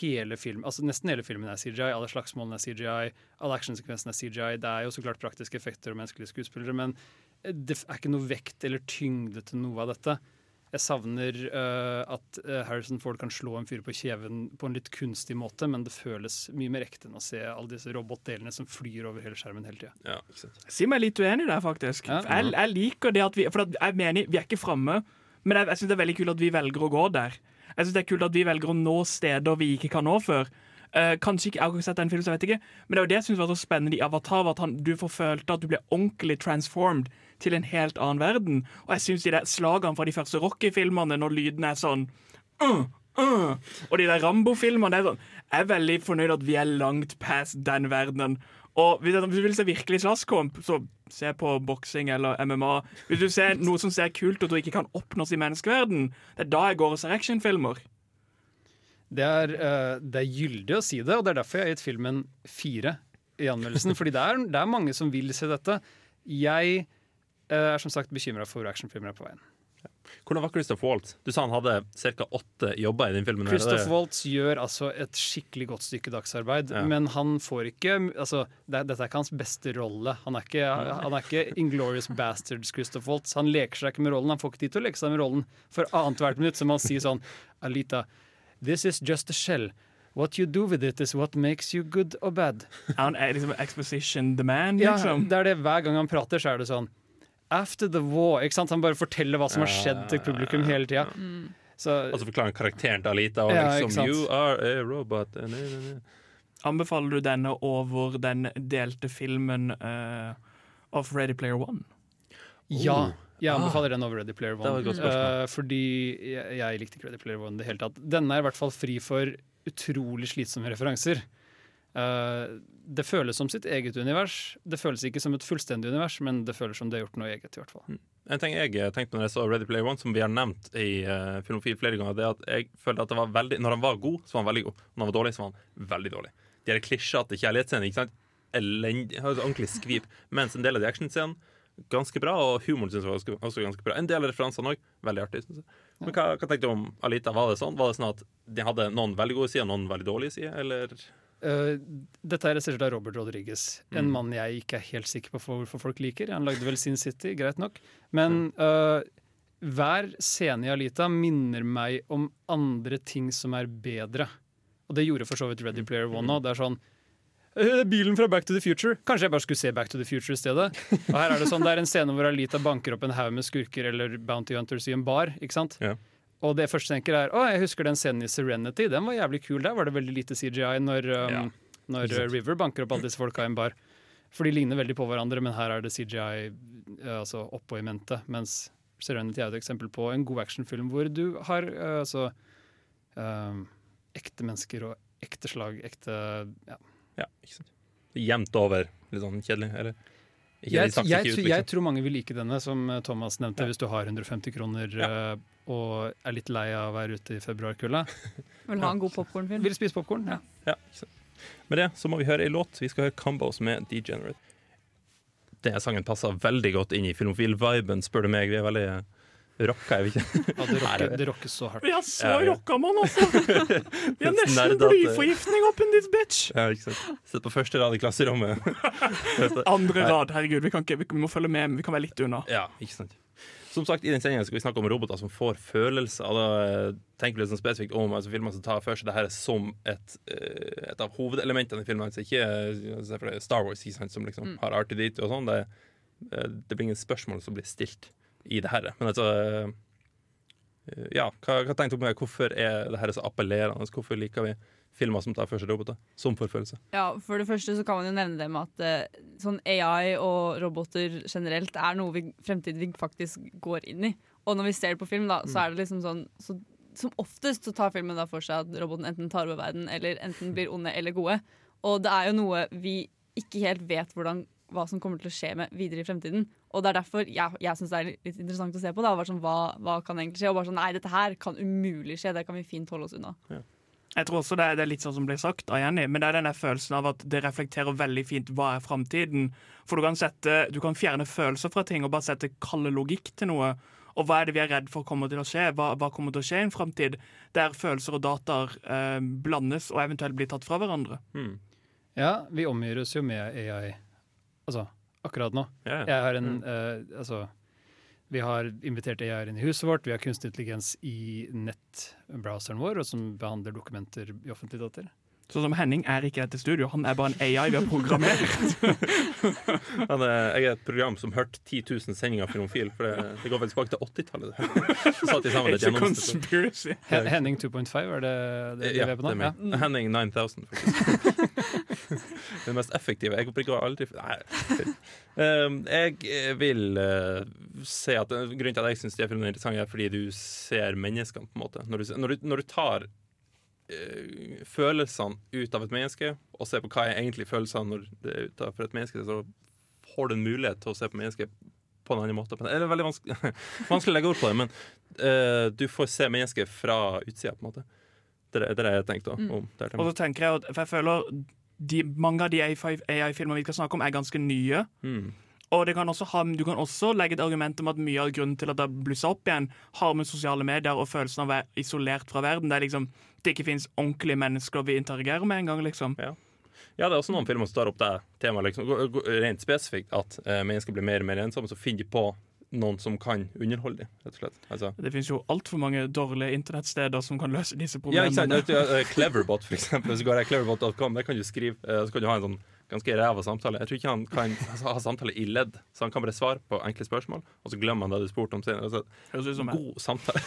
hele film, altså nesten hele filmen er CGI, alle slagsmålene er CGI, alle actionsekvensene er CGI. Det er jo så klart praktiske effekter og menneskelige skuespillere, men det er ikke noe vekt eller tyngde til noe av dette. Jeg savner uh, at eh, Harrison Ford kan slå en fyr på kjeven på en litt kunstig måte, men det føles mye mer ekte enn å se alle disse robotdelene som flyr over hele skjermen hele tida. Si meg litt uenig der, faktisk. Ja. Jeg, jeg liker det at vi For jeg mener, vi er ikke framme, men jeg, jeg syns det er veldig kult at vi velger å gå der. Jeg synes det er kult at vi velger å nå steder vi ikke kan nå før. Uh, kanskje ikke, Jeg har ikke sett den filmen, så jeg vet ikke men det er jo det jeg synes var så spennende i Avatar. At han, du får følte at du ble ordentlig transformed til en helt annen verden. Og jeg syns de der slagene fra de første Rocky-filmene, når lyden er sånn uh, uh, Og de der Rambo-filmene er sånn Jeg er veldig fornøyd at vi er langt past den verdenen. Og hvis du vil se virkelig slåsskamp, så se på boksing eller MMA. Hvis du ser noe som ser kult ut og ikke kan oppnås i menneskeverden, det er da jeg går og ser actionfilmer. Det er, eh, det er gyldig å si det, og det er derfor jeg har gitt filmen fire i anmeldelsen. fordi det er, det er mange som vil se dette. Jeg eh, er som sagt bekymra for hvor actionfilmer er på veien. Hvordan var Christoph Waltz? Du sa han hadde ca. åtte jobber i den filmen. Christopher Christoph Waltz gjør altså et skikkelig godt stykke dagsarbeid, Ja. men han får ikke altså, det, Dette er ikke hans beste rolle. Han er ikke, han er ikke Inglorious Bastards Christoph Waltz. Han leker seg ikke med rollen. Han får ikke tid til å leke seg med rollen for annethvert minutt. Så han sier sånn Alita, this is just a shell. What you do with it is what makes you good or bad. Han er liksom exposition the man, Ja, liksom. det er det Hver gang han prater, så er det sånn After the war. Ikke sant? Han bare forteller hva som har skjedd til publikum hele tida. Så Og så forklarer han karakteren til Alita. Og Ja, liksom, you are a robot. nei, nei, ne, ne. Anbefaler du denne over den delte filmen uh, of Ready Player One? Ja. Jeg Ah. anbefaler den over Ready Player Det var One. et godt spørsmål. Eh, fordi jeg, jeg likte ikke Ready Player One i det hele tatt. Denne er i hvert fall fri for utrolig slitsomme referanser. Eh, det føles som sitt eget univers. Det føles ikke som et fullstendig univers, men det føles som det er gjort noe eget. i hvert fall. En ting jeg eh, tenkte når jeg så Ready Player One, som vi har nevnt i uh, Filmofil flere ganger, det er at jeg følte at det var veldig Når han var god, så var han veldig god. Når han var dårlig, så var han veldig dårlig. De her klisjete kjærlighetsscenene, ikke sant? Elendig, ordentlig skvip. Mens en del av de actionscenene ganske bra, og humoren syns jeg var også, også ganske bra. En del av referansene òg. Veldig artig. Synes jeg. Men hva, hva tenkte du om Alita? Var det sånn Var det sånn at de hadde noen veldig gode sider noen veldig dårlige sider, eller? Eh, dette er regissert av Robert Rodriguez, en Mm. mann jeg ikke er helt sikker på hvorfor folk liker. Han lagde vel Sin City, greit nok. Men uh, hver scene i Alita minner meg om andre ting som er bedre. Og det gjorde for så vidt Ready Player One òg. Det er sånn «Øh, Bilen fra Back to the Future. Kanskje jeg bare skulle se Back to the Future i stedet. Og her er Det sånn, det er en scene hvor Alita banker opp en haug med skurker eller Bounty Hunters i en bar. ikke sant? Ja. Og det første jeg tenker er Å, jeg husker den scenen i Serenity. Den var jævlig kul. Der var det veldig lite CGI når, um, Ja, når River banker opp alle disse folka i en bar. For de ligner veldig på hverandre, men her er det CGI uh, altså oppå i mente. Mens Serenity er et eksempel på en god actionfilm hvor du har uh, altså um, ekte mennesker og ekte slag, ekte ja. Ja, ikke sant. Jevnt over. Litt sånn kjedelig, eller? Ikke Jeg, jeg, ut, jeg tror mange vil like denne, som uh, Thomas nevnte. Hvis du har 150 kroner ja. og er litt lei av å være ute i februarkulda. Vil ha en god popkornfilm. Vil spise popkorn, ja. Ja. Med det så må vi høre ei låt. Vi skal høre Combos med Degenerate. Denne sangen passer veldig godt inn i filmofil-viben, spør du meg. Vi er veldig eh, rocka, er vi ikke? Ja, det, rocker, det rockes så hardt. Vi er så Ja, ja. rocka, mann, altså! Vi har nesten blyforgiftning up in this bitch! Ja, ikke sant. Sitter på første rad i klasserommet. Andre rad, herregud. Vi, kan ikke, vi må følge med, men vi kan være litt unna. Ja, ikke sant. Som sagt, I den sendinga skal vi snakke om roboter som får følelser. Og da eh, tenker vi litt sånn spesifikt om altså, filmer som tar for seg det her som et, eh, et av hovedelementene i filmen. Så ikke eh, se for deg Star Wars, ikke sant, som liksom Mm. har R2D2 og sånn. Det, eh, det blir ingen spørsmål som blir stilt i det her. Men altså eh, Ja, hva, hva tenkte du om? Hvorfor er det her så appellerende? Hvorfor liker vi filmer som tar for seg roboter som forfølgelse. Ja, For det første så kan man jo nevne det med at eh, sånn AI og roboter generelt er noe vi fremtiden vi faktisk går inn i. Og når vi ser det på film, da, så er det liksom sånn så, Som oftest så tar filmen da for seg at roboten enten tar over verden, eller enten blir onde eller gode. Og det er jo noe vi ikke helt vet hvordan, hva som kommer til å skje med videre i fremtiden. Og det er derfor jeg, jeg syns det er litt interessant å se på. Da, bare sånn, hva, hva kan egentlig skje? Og bare sånn, nei, dette her kan umulig skje. Det kan vi fint holde oss unna. Jeg tror også det er, det er litt sånn som ble sagt av Jenny, men det er denne følelsen av at det reflekterer veldig fint hva er framtiden. For du kan, sette, du kan fjerne følelser fra ting og bare sette kalde logikk til noe. Og hva er det vi er redd for kommer til å skje? Hva, hva kommer til å skje i en framtid der følelser og dataer eh, blandes og eventuelt blir tatt fra hverandre? Hmm. Ja, vi omgir oss jo med AI altså, akkurat nå. Ja, ja. Jeg har en uh, Altså, vi har invitert AI inn i huset vårt, vi har kunstig intelligens i nettbrowseren vår, og som behandler dokumenter i offentlige data. Sånn som Henning er ikke i dette studio, han er bare en AI vi har programmert. Han er, jeg er et program som hørte 10 000 sendinger av Filmfil. For det, det går vel tilbake til 80-tallet. det. Så satt de sammen et It's a gjennomsnitt. conspiracy. Hen Henning 2.5, er det det vi er på nå? det er. Henning 9000, faktisk. Den mest effektive. Jeg bruker aldri Nei. Um, jeg vil uh, se at Grunnen til at jeg syns de filmene er interessante, er fordi du ser menneskene, på en måte. Når du, når du, når du tar uh, følelsene ut av et menneske, og ser på hva er egentlig følelsene når det er ut av et menneske, så får du en mulighet til å se på mennesket på en annen måte. Det er veldig vanskelig, vanskelig å legge ord på det, men uh, du får se mennesket fra utsida, på en måte. Det er det er det jeg tenkte Mm. om. det Og så tenker jeg for jeg føler de, mange av de AI-filmene vi skal snakke om, er ganske nye. Mm. Og det kan ha, du kan også legge et argument om at mye av grunnen til at det har blussa opp igjen, har med sosiale medier og følelsen av å være isolert fra verden. Det er liksom det ikke finnes ordentlige mennesker vi interagerer med engang, liksom. Ja. Ja, det er også noen filmer som tar opp det temaet liksom, rent spesifikt. At eh, mennesker blir mer og mer ensomme. Så finner de på noen som kan underholde dem, rett og slett. Altså, Det finnes jo altfor mange dårlige internettsteder som kan løse disse problemene. ja, ikke sant? du, eh, Cleverbot, for eksempel. Så går jeg cleverbot.com, der kan du skrive eh, Så kan du ha en sånn ganske ræva samtale. Jeg tror ikke han kan ha samtale i ledd, så han kan bare svare på enkle spørsmål, og så glemmer han det du spurte om senere. Altså, Høres ut som god samtale.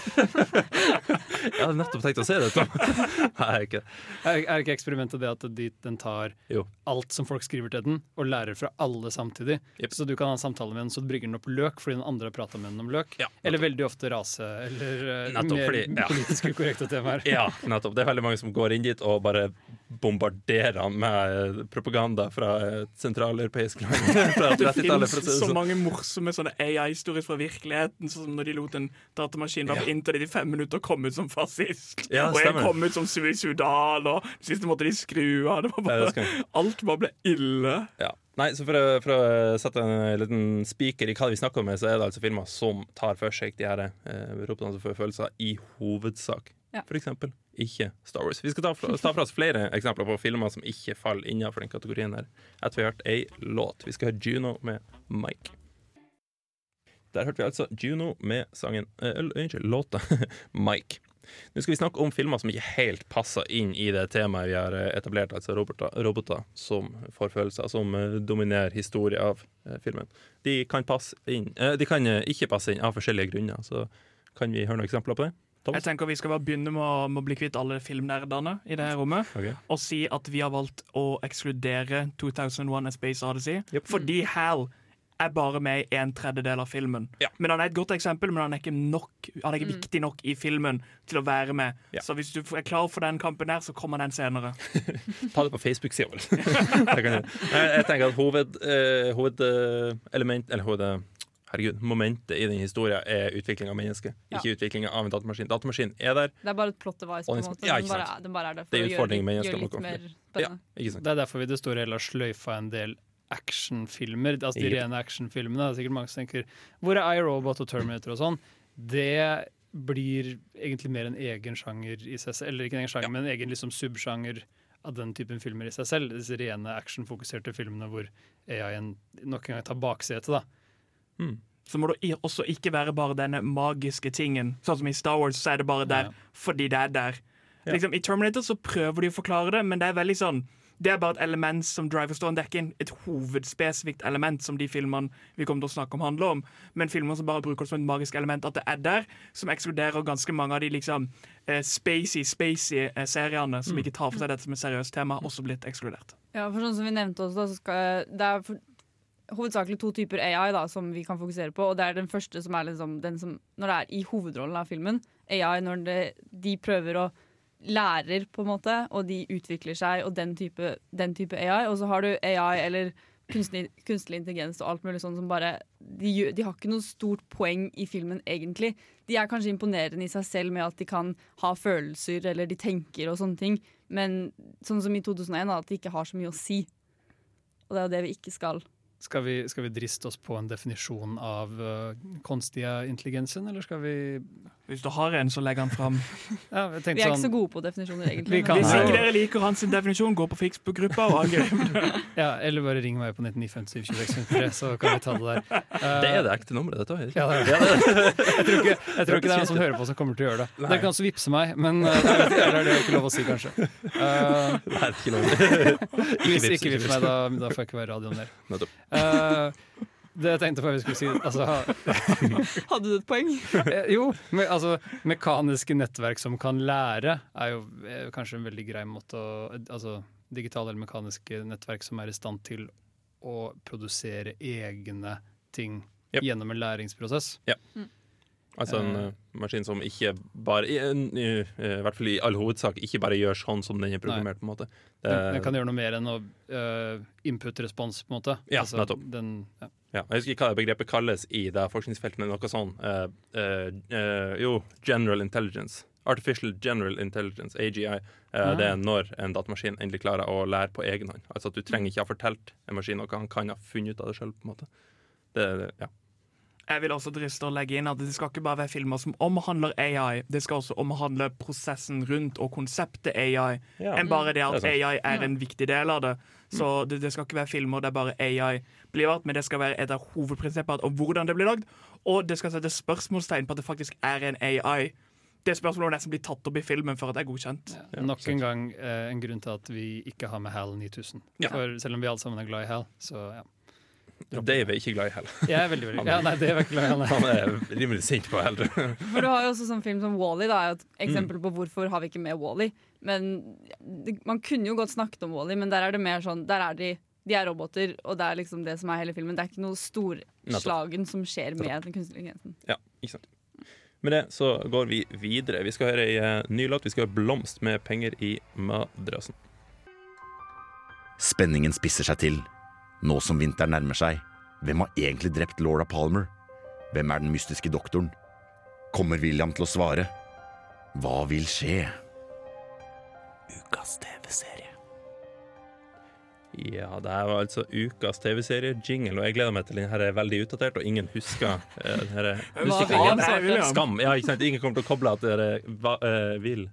jeg hadde nettopp tenkt å si det, Tom. Nei, ikke det. Er, er ikke eksperimentet det at de, den tar Jo. alt som folk skriver til den, og lærer fra alle samtidig? Så du kan ha en samtale med den, så du brygger den opp løk fordi den andre har prata med den om løk? eller veldig ofte rase, eller eh, Nettopp, mer fordi- ja. politisk ukorrekte temaer. Ja, nettopp. Det er veldig mange som går inn dit og bare bombarderer han med eh, propaganda fra et sentraleuropeisk land. Det 30-tallet, finnes for å si det så sånn. mange morsomme sånne AI-historier fra virkeligheten, sånn som når de lot en datamaskin være Ja. på internett i fem minutter og kom ut som fascist. Ja, og jeg kom ut som suicidal, og siste sist måtte de skru av. Det var bare, alt bare ble ille. Ja. Nei, så for å, for å sette en liten spiker i hva vi snakker om, så er det altså filmer som tar for seg de her eh, ropene som får følelser, i hovedsak. Ja. For eksempel ikke Star Wars. Vi skal ta, ta fra oss flere eksempler på filmer som ikke faller innenfor den kategorien her. Etter vi har hørt ei låt. Vi skal høre Juno med Mike. Der hørte vi altså Juno med sangen eh, eller, Unnskyld, låta Mike. Nå skal vi snakke om filmer som ikke helt passer inn i det temaet vi har eh, etablert, altså roboter, roboter som får følelser, som eh, dominerer historien av filmen. De kan, passe inn, de kan ikke passe inn av forskjellige grunner, så kan vi høre noen eksempler på det? Jeg tenker Vi skal bare begynne med å, med å bli kvitt alle filmnerdene i det her rommet. Okay. Og si at vi har valgt å ekskludere 2001 A Space Odyssey. Fordi Hal er bare med i en tredjedel av filmen. Men Han er et godt eksempel, men han er ikke, nok, han er ikke viktig nok i filmen til å være med. Så hvis du er klar for den kampen der, så kommer den senere. Ta det på Facebook-sida. Det jeg. tenker at hoved, uh, hovedelement Eller hoved, herregud, momentet i den historien er utvikling av mennesket, Ja. ikke utvikling av en datamaskin. Datamaskinen er der. Det er bare et plot device, på en måte. ja, den, ikke bare, sant. den bare er der for Det er å gjøre, gjøre litt mer spennende. Ikke sant? Det er derfor vi i det store hele har sløyfa en del actionfilmer. Altså de Yep. rene actionfilmene. Det er sikkert mange som tenker Hvor er iRobot og Terminator og sånn? Det blir egentlig mer en egen sjanger i seg selv. Eller ikke en egen sjanger, men en egen liksom subsjanger av den typen filmer i seg selv. Disse rene actionfokuserte filmene hvor AI-en nok en gang tar baksetet, da. Så må det også ikke være bare denne magiske tingen. Sånn som i Star Wars, så er det bare der Ja. fordi det er der. Ja. Liksom, I Terminator så prøver de å forklare det, men det er veldig sånn Det er bare et element som driver Stone er en, et hovedspesifikt element som de filmene vi kommer til å snakke om, handler om. Men filmer som bare bruker det som et magisk element, at det er der, som ekskluderer ganske mange av de liksom eh, spacey, spacey eh, seriene som Mm. ikke tar for seg dette som et seriøst tema, også blitt ekskludert. Ja, for sånn som vi nevnte også, da, så skal, det er for, hovedsakelig to typer AI da, som vi kan fokusere på. Og det er den første som er liksom den som Når det er i hovedrollen av filmen. AI når det, de prøver å lærer, på en måte, og de utvikler seg, og den type, den type AI. Og så har du AI eller kunstlig, kunstlig, intelligens og alt mulig sånn som bare de, de har ikke noe stort poeng i filmen, egentlig. De er kanskje imponerende i seg selv med at de kan ha følelser, eller de tenker og sånne ting, men sånn som i 2001, da, at de ikke har så mye å si. Og det er jo det vi ikke skal. Skal vi, skal vi driste oss på en definisjon av uh, kunstige intelligensen, eller skal vi Hvis du har en, så legg den fram. Ja, Vi er ikke sånn så gode på definisjoner, egentlig. Vi kan- Hvis ikke dere liker hans definisjon, gå på Facebook-gruppa og angrip. Ja, eller bare ring meg på 1995 så kan vi ta det der. Uh, Det er det ekte nummeret, dette òg. Ja, det er. Jeg tror ikke, jeg tror ikke det er noen som hører på som kommer til å gjøre det. Nei. Dere kan også vippse meg, men uh, eller er det ikke lov å si, kanskje. Uh, Nei, ikke lov. Hvis vips, ikke vips meg, da, da får jeg ikke være radioen mer. Nettopp. Eh, det jeg tenkte på vi skulle si altså, Hadde du et poeng? Eh, Jo, men, altså, mekaniske nettverk som kan lære, er jo er kanskje en veldig grei måte å Altså digitale eller mekaniske nettverk som er i stand til å produsere egne ting Yep. gjennom en læringsprosess. Ja. Altså en Eh. eh, maskin som ikke bare i, i, i hvert fall i all hovedsak ikke bare gjør sånn som den er programmert. på en måte Det- Den, den kan gjøre noe mer enn å uh, input-respons, på en måte. Ja, Altså, nettopp. Den, ja. Ja, jeg husker ikke hva begrepet kalles i det forskningsfeltet, men noe sånn uh, uh, Jo, general intelligence. Artificial general intelligence, AGI. eh, Ah. Det er når en datamaskin endelig klarer å lære på egen hånd. Altså at Du trenger ikke ha fortalt en maskin noe, han kan ha funnet ut av det sjøl. Det, ja. Jeg vil også driste å legge inn at det skal ikke bare være filmer som omhandler AI, det skal også omhandle prosessen rundt og konseptet AI, Ja. enn bare det at Det er. AI er en viktig del av det. Så det, det skal ikke være filmer der bare AI blir vart, men det skal være et av hovedprinsippene om hvordan det blir lagd, og det skal sette spørsmålstegn på at det faktisk er en AI. det spørsmålet er nesten blitt tatt opp i filmen før det er godkjent. Nok en gang eh, en grunn til at vi ikke har med HAL 9000. Ja. For selv om vi alle sammen er glad i HAL, så ja. Dave er ikke glad i Hell. Jeg er veldig, veldig- ja, nei, Dave er ikke glad i Hell. Han er rimelig sint på Hell. For du har jo også sånn film som Wall-E, da, er et Mm. eksempel på hvorfor har vi ikke med Wall-E. Men det, man kunne jo godt snakket om Wall-E, men der er det mer sånn Der er de de er roboter, og det er liksom det som er hele filmen. Det er ikke noe storslagen som skjer med den kunstige intelligensen. Ja, ikke sant. Med det så går vi videre. Vi skal høre ei eh, ny låt. Vi skal høre 'Blomst' med penger i madrassen. Spenningen spisser seg til. Nå som vinteren nærmer seg, hvem har egentlig drept Laura Palmer? Hvem er den mystiske doktoren? Kommer William til å svare? Hva vil skje? Ukas TV-serie. Ja, det her var altså ukas TV-serie-jingle, og jeg gleder meg til den her er veldig utdatert, og ingen husker uh, den her er Skam. Ja, ikke sant? Ingen kommer til å koble at dere hva, eh, vil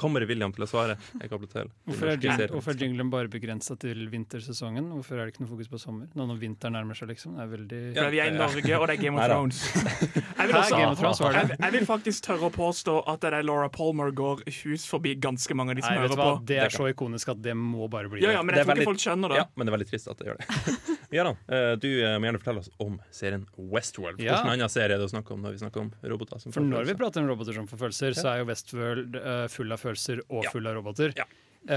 Kommer William til å svare? Jeg kobler til. Hvorfor er, jing hvorfor er jinglen bare begrensa til vintersesongen? Hvorfor er det ikke noe fokus på sommer? Nå når vinteren nærmer seg, liksom. Det er veldig Ja, vi er i Norge, og det er Game of Thrones. Jeg vil, også, Game of Thrones, var det? jeg, jeg vil faktisk tørre å påstå at det er Laura Palmer går hus forbi ganske mange av de som Nei, hører på. Det er så ikonisk at det må bare bli Ja, ja, men jeg Det er tror ikke folk skjønner det. Ja, men det er veldig trist at det gjør det. Gøran, da du eh, må gjerne fortelle oss om serien Westworld. Ja. Hvilken annen serie er det å snakke om når vi snakker om roboter? Som For når vi prater om roboter som får følelser, så er jo Westworld uh, full av følelser og full av roboter. Ja.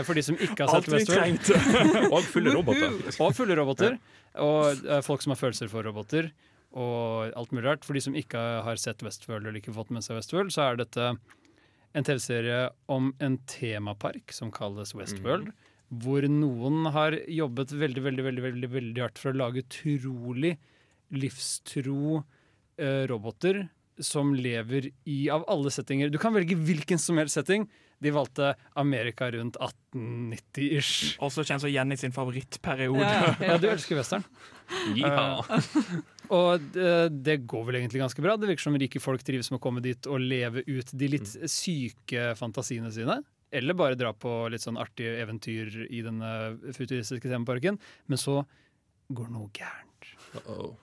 for de som ikke har Alt sett vi Westworld trengte. Og fulle roboter. og fulle roboter. Og eh, folk som har følelser for roboter. Og alt mulig rart. For de som ikke har sett Westworld eller ikke fått med seg Westworld, så er dette en TV-serie om en temapark som kalles Westworld. Hvor noen har jobbet veldig, veldig, veldig, veldig, veldig hardt for å lage utrolig livstro eh, roboter som lever i av alle settinger. Du kan velge hvilken som helst setting. De valgte Amerika rundt 1890-ish. Også kjent som Jenny sin favorittperiode. Ja, ja. ja, du elsker western. Ja. Eh, og det, det går vel egentlig ganske bra. Det virker som rike folk trives med å komme dit og leve ut de litt syke fantasiene sine. Eller bare dra på litt sånn artige eventyr i denne futuristiske temaparken. Men så går noe gærent. Uh-oh.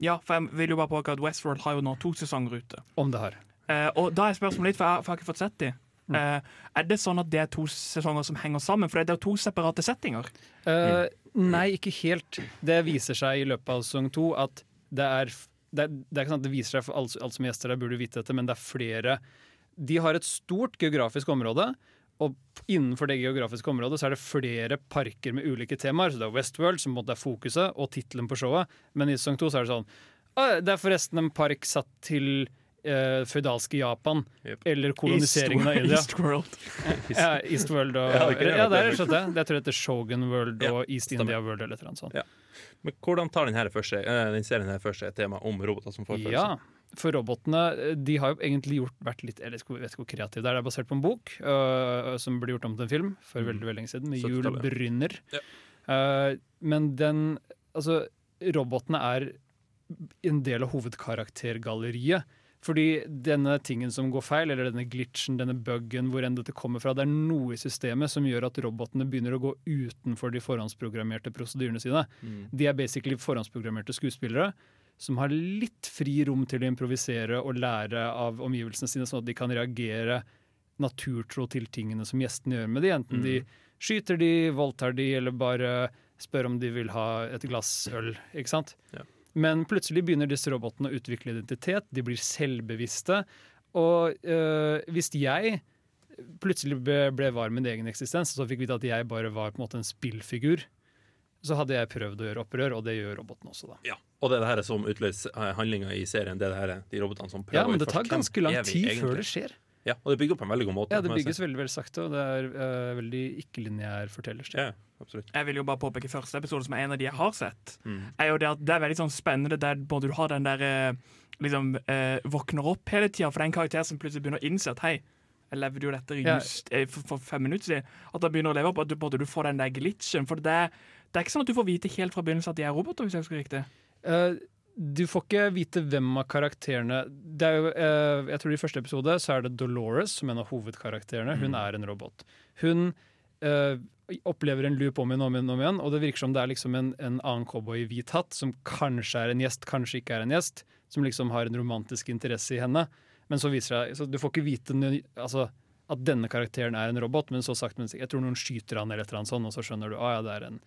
Ja, for jeg vil jo bare påpeke at Westworld har jo nå to sesonger ute. Om det har. Eh, og da er spørsmålet litt, for jeg, for jeg har ikke fått sett de. Eh, er det sånn at det er to sesonger som henger sammen? For det er jo to separate settinger. Eh, nei, ikke helt. Det viser seg i løpet av sesong to at det er det, er- det er ikke sant, at det viser seg for alle, alle som gjester der burde vite dette, men det er flere De har et stort geografisk område, og innenfor det geografiske området så er det flere parker med ulike temaer. Så det er Westworld som på en måte er fokuset, og tittelen på showet. Men i sesong to så er det sånn Det er forresten en park satt til eh, føydalske Japan. Eller koloniseringen av India. Eastworld. Ja, Eastworld og Ja, det Ja, det er rett og slett det. Jeg tror det heter Shogun World Ja, og East stemmer. India World eller annet sånt. Ja. Men hvordan tar den, her første, eh, den serien her først et tema om roboter som får Ja, følelser? For robotene de har jo egentlig gjort, vært litt Jeg vet ikke hvor- kreative det er. Det er basert på en bok uh, som ble gjort om til en film for veldig veldig lenge siden, med Jul Brynner. Ja. Uh, men den Altså, robotene er en del av hovedkaraktergalleriet. Fordi denne tingen som går feil, eller denne glitchen, denne buggen, hvor enn dette kommer fra, det er noe i systemet som gjør at robotene begynner å gå utenfor de forhåndsprogrammerte prosedyrene sine. Mm. De er basically forhåndsprogrammerte skuespillere som har litt fri rom til å improvisere og lære av omgivelsene sine, sånn at de kan reagere naturtro til tingene som gjestene gjør med de. Enten de skyter de, voldtar de, eller bare spør om de vil ha et glass øl. ikke sant? Ja. Men plutselig begynner disse robotene å utvikle identitet, de blir selvbevisste. Og øh, hvis jeg plutselig ble, ble var min egen eksistens, så fikk vite at jeg bare var på en måte en spillfigur, så hadde jeg prøvd å gjøre opprør, og det gjør roboten også, da. Ja. Og det er det her som utløser eh, handlinga i serien. Det er det her, de robotene som prøver Ja, men det tar ganske lang tid egentlig? før det skjer. Ja, og det bygger på en veldig god måte. Ja, det bygges veldig veldig sakte, og det er uh, veldig ikke-lineær fortellerstil. Ja, absolutt. Jeg vil jo bare påpeke første episode, som er en av de jeg har sett. Mm. er jo det at det er veldig sånn spennende der både du har den der eh, liksom uh, våkner opp hele tida, for det er en karakter som plutselig begynner å innse at hei, jeg levde jo dette just ja. for, for fem minutter siden. At han begynner å leve opp, at du, både du får den der glitchen. For det, er- det er ikke sånn at du får vite helt fra begynnelsen at de er roboter, hvis jeg husker riktig. Uh, du får ikke vite hvem av karakterene det er jo, uh, Jeg tror I første episode så er det Dolores som en av hovedkarakterene. Hun Mm. er en robot. Hun uh, opplever en loop om igjen om igjen, om igjen, og det virker som det er liksom en, en annen cowboy i hvit hatt, som kanskje er en gjest, kanskje ikke er en gjest, som liksom har en romantisk interesse i henne. Men så viser det seg så Du får ikke vite altså, at denne karakteren er en robot, men så sagt, men jeg tror noen skyter han eller et eller annet sånt, og så skjønner du at ja, det er en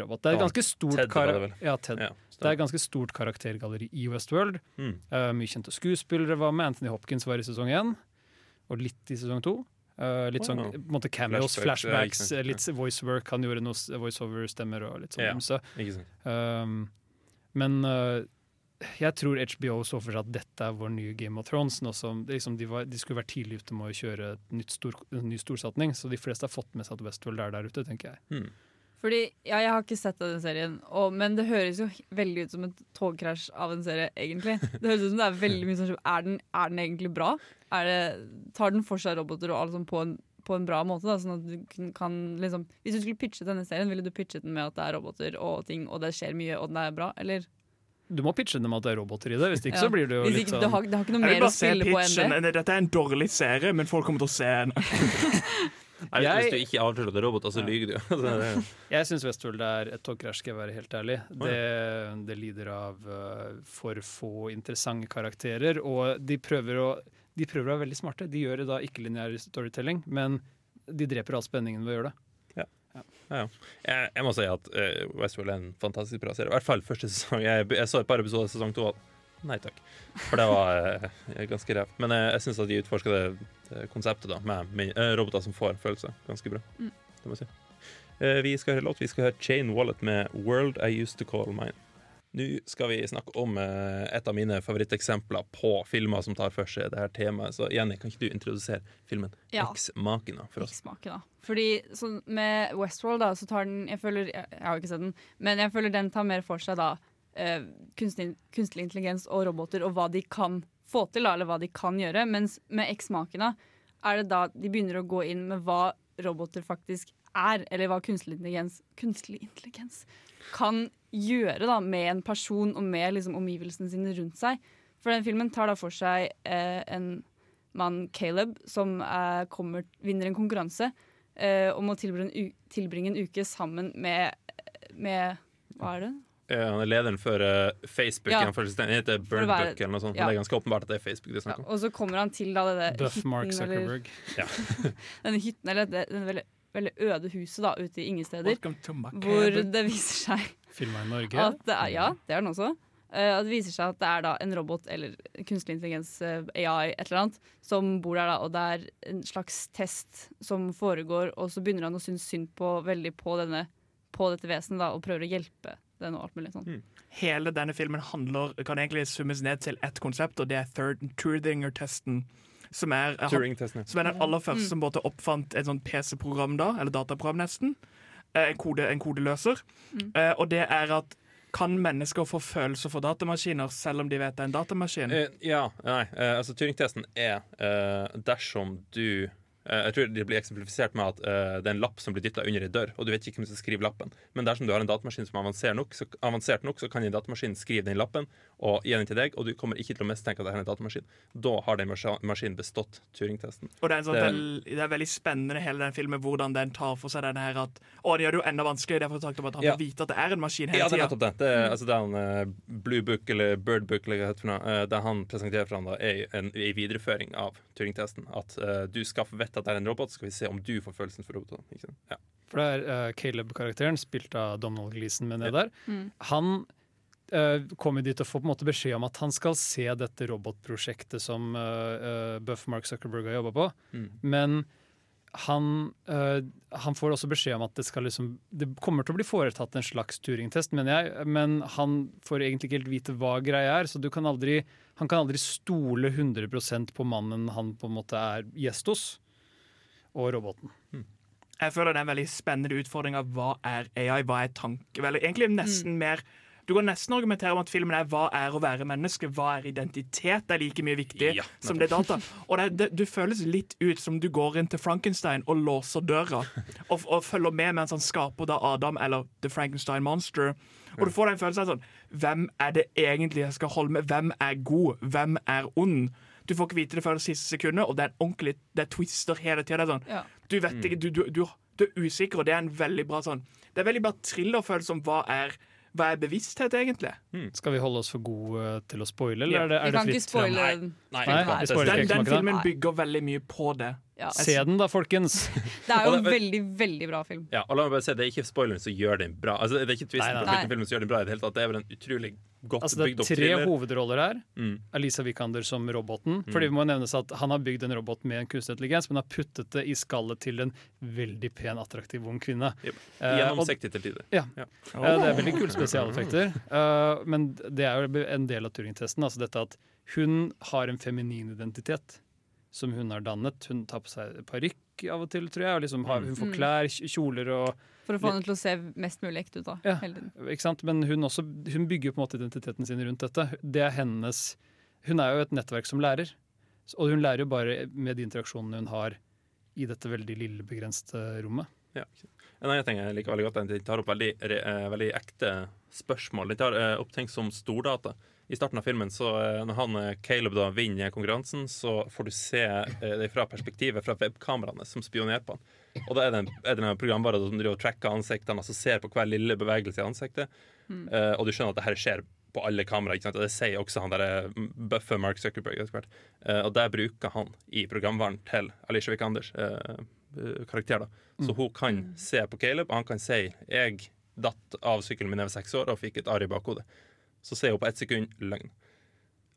robot. Det er et ganske stort, Ted det ja, Ja, det er et ganske stort karaktergalleri i Westworld. Mm. Uh, mye kjente skuespillere var med. Anthony Hopkins var i sesong én, og litt i sesong to. Uh, litt sånn på en måte cameos, Flashbacks, ja, ikke flashbacks, sant, eh, ja. litt voicework. Han gjorde noe voiceover-stemmer og litt sånn. Ja, ymse. Um, men eh, jeg tror HBO så for seg at dette er vår nye Game of Thrones. Nå som det liksom, de, var, de skulle vært tidlig ute med å kjøre nytt stor, en ny storsatsing, så de fleste har fått med seg at Westworld er der ute, tenker jeg. Fordi, ja, Jeg har ikke sett den serien, og, men det høres jo veldig ut som et togkrasj av en serie, egentlig. Det høres ut som det Er veldig mye sånn Er den, er den egentlig bra? Er det, tar den for seg roboter og alt sånt på en, på en bra måte? Da, sånn at du kan liksom Hvis du skulle pitchet denne serien, ville du pitchet den med at det er roboter og ting, og det skjer mye, og den er bra? Eller? Du må pitche dem at det er roboter i det, hvis ikke Ja. så blir det jo litt sånn det har- det har ikke noe mer å spille på enn det. Dette er en dårlig serie, men folk kommer til å se den. Nei, hvis- Jeg- Hvis du ikke avslører at det er roboter, så lyver du. Altså, det Jeg syns Westfold er et togkrasj, skal jeg være helt ærlig. Det, det lider av uh, for få interessante karakterer, og de prøver å de prøver å være veldig smarte. De gjør da ikke-lineær storytelling, men de dreper all spenningen ved å gjøre det. Ja, ja. Jeg, jeg må si at uh, Westworld er en fantastisk bra serie. I hvert fall første sesong. Jeg, jeg så et par episoder av sesong to. Nei takk. For det var uh, ganske revt. Men uh, jeg syns at de utforska det, det konseptet da med, roboter som får følelser, ganske bra. Mm. Det må jeg si. Vi skal høre låt. Vi skal høre Chain Wallet med 'World I Used To Call Mine'. Nå skal vi snakke om eh, et av mine favoritteksempler på filmer som tar for seg det her temaet. Så Jenny, kan ikke du introdusere filmen Ja. Eks-makina for oss? Eksmaken, da. Fordi sånn, med Westworld, da, så tar den Jeg føler Jeg, jeg har ikke sett den, men jeg føler den tar mer for seg da eh, kunstig, kunstig intelligens og roboter, og hva de kan få til, eller hva de kan gjøre. Mens med Eksmakena er det da de begynner å gå inn med hva roboter faktisk er, eller hva kunstig intelligens, kunstig intelligens kan gjøre da, med en person og med liksom, omgivelsene sine rundt seg. For den filmen tar da for seg eh, en mann, Caleb, som eh, kommer, vinner en konkurranse eh, om å tilbringe en, u tilbringe en uke sammen med, med Hva er det? Ja, han er lederen for eh, Facebook. Ja. Han, den heter Birdbook eller noe sånt. ja. Men det er ganske åpenbart at det er Facebook det er snakk om. Og så kommer han til da det Mark hytten, eller, Zuckerberg. Ja. denne hytten, eller det, den veldig, veldig øde huset da, ute i ingen steder. Hvor det viser seg Filma i Norge. at det er, Ja, det er den også. Uh, det viser seg at det er da en robot eller kunstig intelligens, uh, AI, et eller annet, som bor der, da, og det er en slags test som foregår, og så begynner han å synes synd på, veldig på, denne, på dette vesenet da, og prøver å hjelpe den og alt mulig sånn. Hele denne filmen handler, kan egentlig summes ned til ett konsept, og det er third Turdinger-testen. Som er, Turing-testen, som er den aller første som både oppfant et sånt PC-program da, eller dataprogram nesten. Eh, En, kode, en kodeløser. Mm. og det er at kan mennesker få følelser for datamaskiner selv om de vet det er en datamaskin? Uh, ja, nei, uh, altså Turing-testen er uh, dersom du eh, Jeg tror det blir eksemplifisert med at eh, det er en lapp som blir dytta under ei dør, og du vet ikke hvem som skriver lappen. Men dersom du har en datamaskin som er avansert nok, så, avansert nok, så kan en datamaskin skrive den lappen og gi den til deg, og du kommer ikke til å mistenke at det er en datamaskin. Da har den maskinen bestått Turing-testen. Og det er, en sånn Det- det er veldig spennende hele den filmen hvordan den tar for seg den her at Å, det gjør det jo enda vanskeligere. Derfor sagt om at han Ja. får vite at det er en maskin hele Ja, det er tida. nettopp det. Det er, altså, det er en eh, Blue Book eller Bird Book eller hva det heter eh, det han presenterer for ham, da, er en, en videreføring av Turing-testen. At uh, du skaffer få vite at det er en robot, så skal vi se om du får følelsen for roboten. Ikke sant? Ja. For det er uh, Caleb-karakteren, spilt av Donald Gleeson, med ned der. Mm. Han uh, kommer dit og får på en måte beskjed om at han skal se dette robotprosjektet som uh, Buff Mark Zuckerberg har jobba på. Mm. Men han, eh, han får også beskjed om at det skal liksom Det kommer til å bli foretatt en slags Turing-test, mener jeg, men han får egentlig ikke helt vite hva greia er, så du kan aldri, han kan aldri stole 100% på mannen han på en måte er gjest hos, og roboten. Jeg føler det er en veldig spennende utfordring av hva er AI, hva er tanke... Vel, egentlig nesten mer Du kan nesten argumentere om at filmen er hva er å være menneske, hva er identitet, det er like mye viktig Ja, som det er data. Og det, det, du føles litt ut som du går inn til Frankenstein og låser døra, og, og følger med mens han skaper da Adam eller The Frankenstein Monster. Og du får den følelsen av sånn Hvem er det egentlig jeg skal holde med? Hvem er god? Hvem er ond? Du får ikke vite det før det siste sekundet, og det er en ordentlig Det er twister hele tida. Sånn. Ja. Du vet ikke, du, du, du, du er usikker, og det er en veldig bra sånn Det er veldig bra thrillerfølelse om hva er hva er bevissthet, egentlig? Skal vi holde oss for gode til å spoile, eller Ja. er det, er vi kan ikke fritt Ikke spoile Nei. den. Nei, Nei. spoiler Den, den filmen bygger veldig mye på det. Ja. Se den da, folkens! Det er jo en veldig, veldig bra film. Ja, og la meg bare si, Det er ikke spoileren som gjør den bra. Altså, det er ikke Nei, twisten nei. på filmen som gjør den bra. i Det hele tatt Det er vel en utrolig godt Altså, det er tre hovedroller her. Mm. Alisa Vikander som roboten. Mm. Fordi vi må nevnes at Han har bygd en robot med en kunstig intelligens, men har puttet det i skallet til en veldig pen, attraktiv ung kvinne. Yep. Eh, og- Gjennomsiktig til tider. Ja. Ja. Eh, det er veldig kule spesialeffekter. Eh, men det er jo en del av Turing-testen. Altså dette at hun har en feminin identitet som hun har dannet. Hun tar på seg parykk av og til, tror jeg. Og liksom har, hun får Mm. klær, kjoler og For å få henne til å se mest mulig ekte ut. da, Ja. hele tiden. Ikke sant? Men hun, også, hun bygger på en måte identiteten sin rundt dette. Det er hennes Hun er jo et nettverk som lærer. Og hun lærer jo bare med de interaksjonene hun har i dette veldig lille, begrensede rommet. Ja. En annen ting jeg liker veldig godt, er at den tar opp veldig, re- eh, veldig ekte spørsmål. Den tar eh, opp ting som stordata. I starten av filmen, så eh, når han eh, Caleb da vinner konkurransen, så får du se eh, det fra perspektivet fra webkameraene som spionerer på han. Og da er det en, er det en programvare som driver og tracker ansiktene, altså ser på hver lille bevegelse i ansiktet. Mm. Og du skjønner at det her skjer på alle kameraer. ikke sant? Og det sier også han der eh, buffer Mark Zuckerberg. Eh, og der bruker han i programvaren til Alicia Vikanders eh, eh, karakter. da. Så Mm. hun kan se på Caleb, og han kan si 'jeg datt av sykkelen min da jeg var seks år og fikk et arr i bakhodet'. Så sier hun på ett sekund løgn.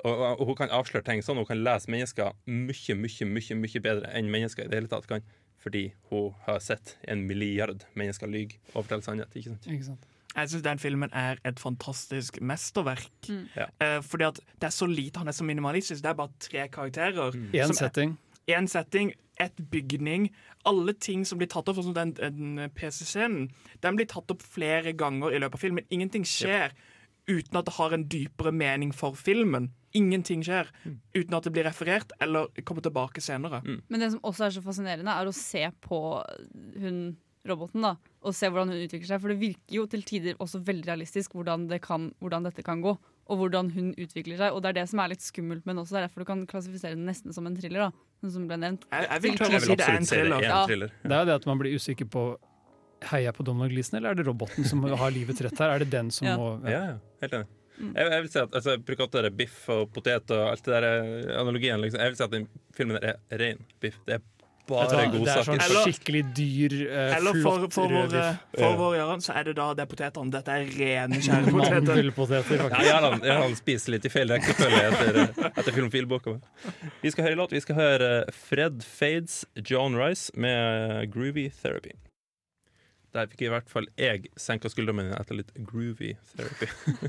Og, og hun kan avsløre ting sånn. Hun kan lese mennesker mye, mye, mye, mye bedre enn mennesker i det hele tatt kan. Fordi hun har sett en milliard mennesker lyge og fortelle sannhet. ikke sant? Ikke sant? Jeg syns den filmen er et fantastisk mesterverk. Mm. Ja. Eh, fordi at det er så lite, han er så minimalistisk. Det er bare tre karakterer. Én som er- setting. En setting, ett bygning. Alle ting som blir tatt opp, sånn som den, den PC-scenen, den blir tatt opp flere ganger i løpet av filmen. Ingenting skjer uten at det har en dypere mening for filmen. Ingenting skjer uten at det blir referert eller kommer tilbake senere. Men det som også er så fascinerende, er å se på hun roboten, da. Og se hvordan hun utvikler seg. For det virker jo til tider også veldig realistisk hvordan, det kan, hvordan dette kan gå. Og hvordan hun utvikler seg. Og det er det som er litt skummelt, men også det er derfor du kan klassifisere den nesten som en thriller. da som ble nevnt. Jeg, jeg vil tørre å si det er en thriller. er Ja. Det er jo det at man blir usikker på Heier jeg på Donald Gleeson, eller er det roboten som har livets rett her? Er det den som Ja. må Ja, ja, helt enig. Mm. Jeg, jeg vil si at altså, Jeg bruker det biff og potet og alt det der eh, analogien. Liksom. Jeg vil si at den filmen er ren biff. Det er bare Det er godsaker. sånn Eller- skikkelig dyr, uh, Eller for, for, vår, biff. for vår Jørgen så er det da det er potetene. Dette er rene skjærepoteter. Mandelpoteter, Ja, jeg har spist litt i feil rekkefølge etter, etter filmfilboka. Vi skal høre låt. Vi skal høre Fred Fades, John Rice med Groovy Therapy. Der fikk i hvert fall jeg senka skuldrene mine etter litt groovy therapy.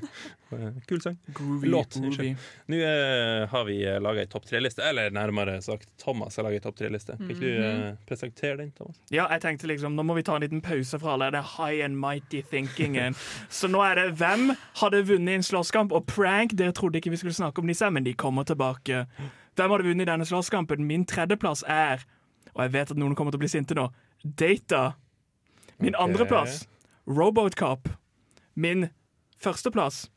Kul sang. Groovy, Låt, groovy. Nå eh, har vi uh, laga ei topp tre-liste, eller nærmere sagt Thomas har laga ei topp tre-liste. Kan ikke du eh, presentere den, Thomas? Ja, jeg tenkte liksom, Nå må vi ta en liten pause fra all det high and mighty thinkingen. Så nå er det hvem hadde vunnet en slåsskamp, og prank. Dere trodde ikke vi skulle snakke om disse, men de kommer tilbake. Hvem hadde vunnet denne slåsskampen? Min tredjeplass er, og jeg vet at noen kommer til å bli sinte nå, Data. Min okay. andreplass, Robotcop. Min førsteplass,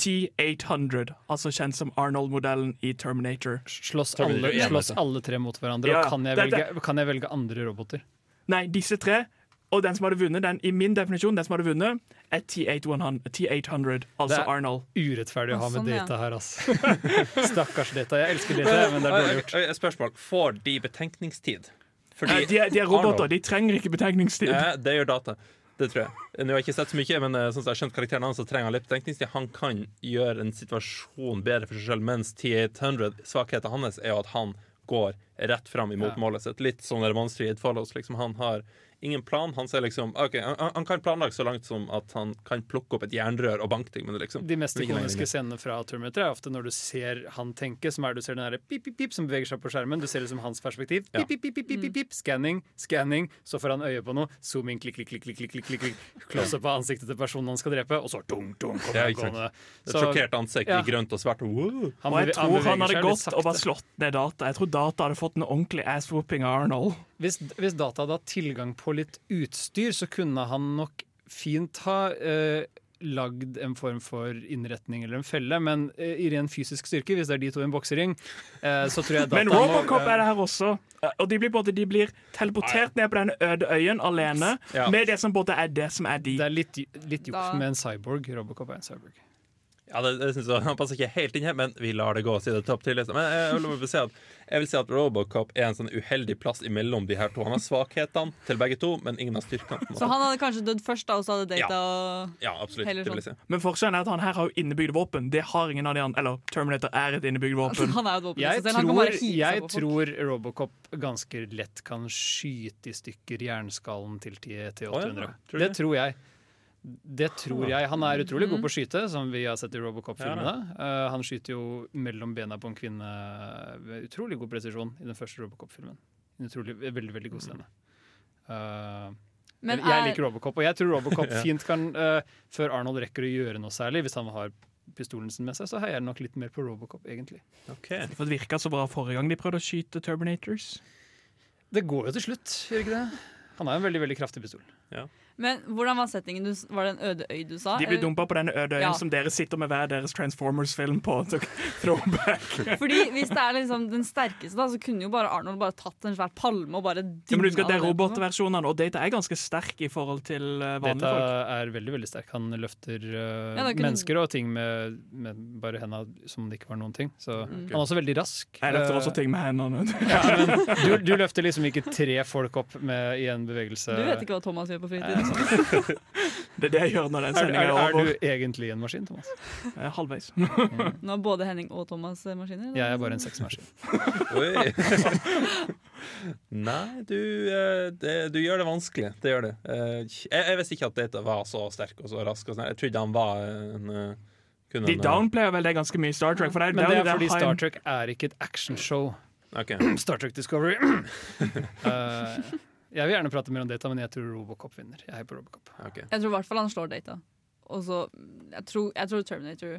T800, altså kjent som Arnold-modellen i Terminator. Slåss alle, slåss alle tre mot hverandre? Ja, Og kan jeg, velge, kan jeg velge andre roboter? Nei, disse tre. Og den som hadde vunnet, den, i min definisjon, den som hadde vunnet, er T800, T800 altså Det er- Arnold. Urettferdig å ha med sånn, data her, altså. Stakkars data. Jeg elsker data, men det er dårlig gjort. Spørsmål. Får de betenkningstid? Fordi de, er, de er roboter, Arnold- de trenger ikke betenkningstid. Ja, det gjør data. Det tror jeg. Nå har jeg ikke sett så mye, men eh, sånn jeg har skjønt karakteren hans, så trenger han litt betenkningstid. Han kan gjøre en situasjon bedre for seg selv, mens T800, svakheten hans er jo at han går rett fram imot Ja. målet sitt. Litt sånn It Follows. Liksom, han har ingen plan. Han ser liksom OK, han, han kan planlegge så langt som at han kan plukke opp et jernrør og banke ting, med det, liksom. De mest Men ikoniske scenene fra Terminator er ofte når du ser han tenke, som er du ser den der pip, pip, pip som beveger seg på skjermen. Du ser liksom hans perspektiv. Pip, pip, pip, pip, pip, pip. Scanning, scanning. Så får han øye på noe. Zooming, klikk, klikk, klikk, klikk, klikk, klikk, klikk. Close på ansiktet til personen han skal drepe, og så dung, dung, kommer han gående. Et sjokkert ansikt ja. i grønt og svart. Wow. han Og jeg tror han han hadde gått og bare slått ned data. Jeg tror data hadde fått en ordentlig ass-whooping av Arnold. Hvis, hvis data hadde hatt tilgang på litt utstyr, så kunne han nok fint ha eh, lagd en form for innretning eller en felle, men eh, i ren fysisk styrke, hvis det er de to i en boksering, eh, så tror jeg data Men Robocop er det her også. Eh, Og de blir, både, de blir teleportert ned på den øde øyen alene Ja. med det som både er det som er de. Det er litt, litt juks med en cyborg. Robocop er en cyborg. Ja, det, det synes jeg Han passer ikke helt inn her, men vi lar det gå. Siden det topp til liksom. Men jeg, vil si at, jeg vil si at Robocop er en sånn uheldig plass imellom de her to. Han har svakhetene til begge to, men ingen av styrkene. Så han hadde kanskje dødd først, da, og så hadde Data Ja, absolutt. Heller Det vil jeg si. Men forskjellen er at han her har jo innebygd våpen. Det har ingen av de andre. Eller Terminator er et innebygd våpen. Han er et våpen. Jeg, selv, han kan tror, bare hive seg jeg tror Robocop ganske lett kan skyte i stykker jernskallen til T800. Oh, ja, tror det? tror jeg. Det tror jeg. Han er utrolig god på å skyte, som vi har sett i Robocop-filmene. Uh, han skyter jo mellom bena på en kvinne med utrolig god presisjon i den første Robocop-filmen. En utrolig, veldig, veldig god scene. Uh, Men jeg er- liker Robocop, og jeg tror Robocop Ja. fint kan, uh, før Arnold rekker å gjøre noe særlig, hvis han har pistolen sin med seg, så heier jeg nok litt mer på Robocop, egentlig. For det virka så bra forrige gang de prøvde å skyte Turbinators. Det går jo til slutt, gjør ikke det? Han har en veldig veldig kraftig pistol. Men hvordan var settingen? Du, var det en øde øy du sa? De blir dumpa på denne øde øyen Ja. som dere sitter med hver deres Transformers-film på. Throwback. Fordi Hvis det er liksom den sterkeste, da, så kunne jo bare Arnold bare tatt en svær palme og bare Ja, men du skal, Det er det robotversjonene, og Data er ganske sterk i forhold til uh, vanlige Data folk. er veldig veldig sterk. Han løfter uh, Ja, kunne- mennesker og ting med, med bare henda som det ikke var noen ting. Så Mm. Han er også veldig rask. Jeg løfter Eh, også ting med hendene. ja, men du, du løfter liksom ikke tre folk opp med, i en bevegelse. Du vet ikke hva Thomas gjør på fritiden? Det er det jeg gjør når den Er, sendingen er, er er du egentlig en maskin, Thomas? Eh, Halvveis. Nå er både Henning og Thomas maskiner? eller? Jeg er bare en sexmaskin. Oi. Nei, du, eh, det, du gjør det vanskelig. Det gjør det. Eh, Jeg, jeg visste ikke at Data var så sterk og så rask. Og sånn. jeg trodde han var en eh, kunne De downplayer vel det ganske mye i Star Trek. For det er, Men det er der fordi Star Trek er ikke et actionshow. Okay. Star Trek Discovery. Eh, jeg vil gjerne prate mer om Data, men jeg tror Robocop vinner. Jeg er på Robocop. Okay. Jeg tror i hvert fall han slår Data. Og så jeg tror, jeg tror Terminator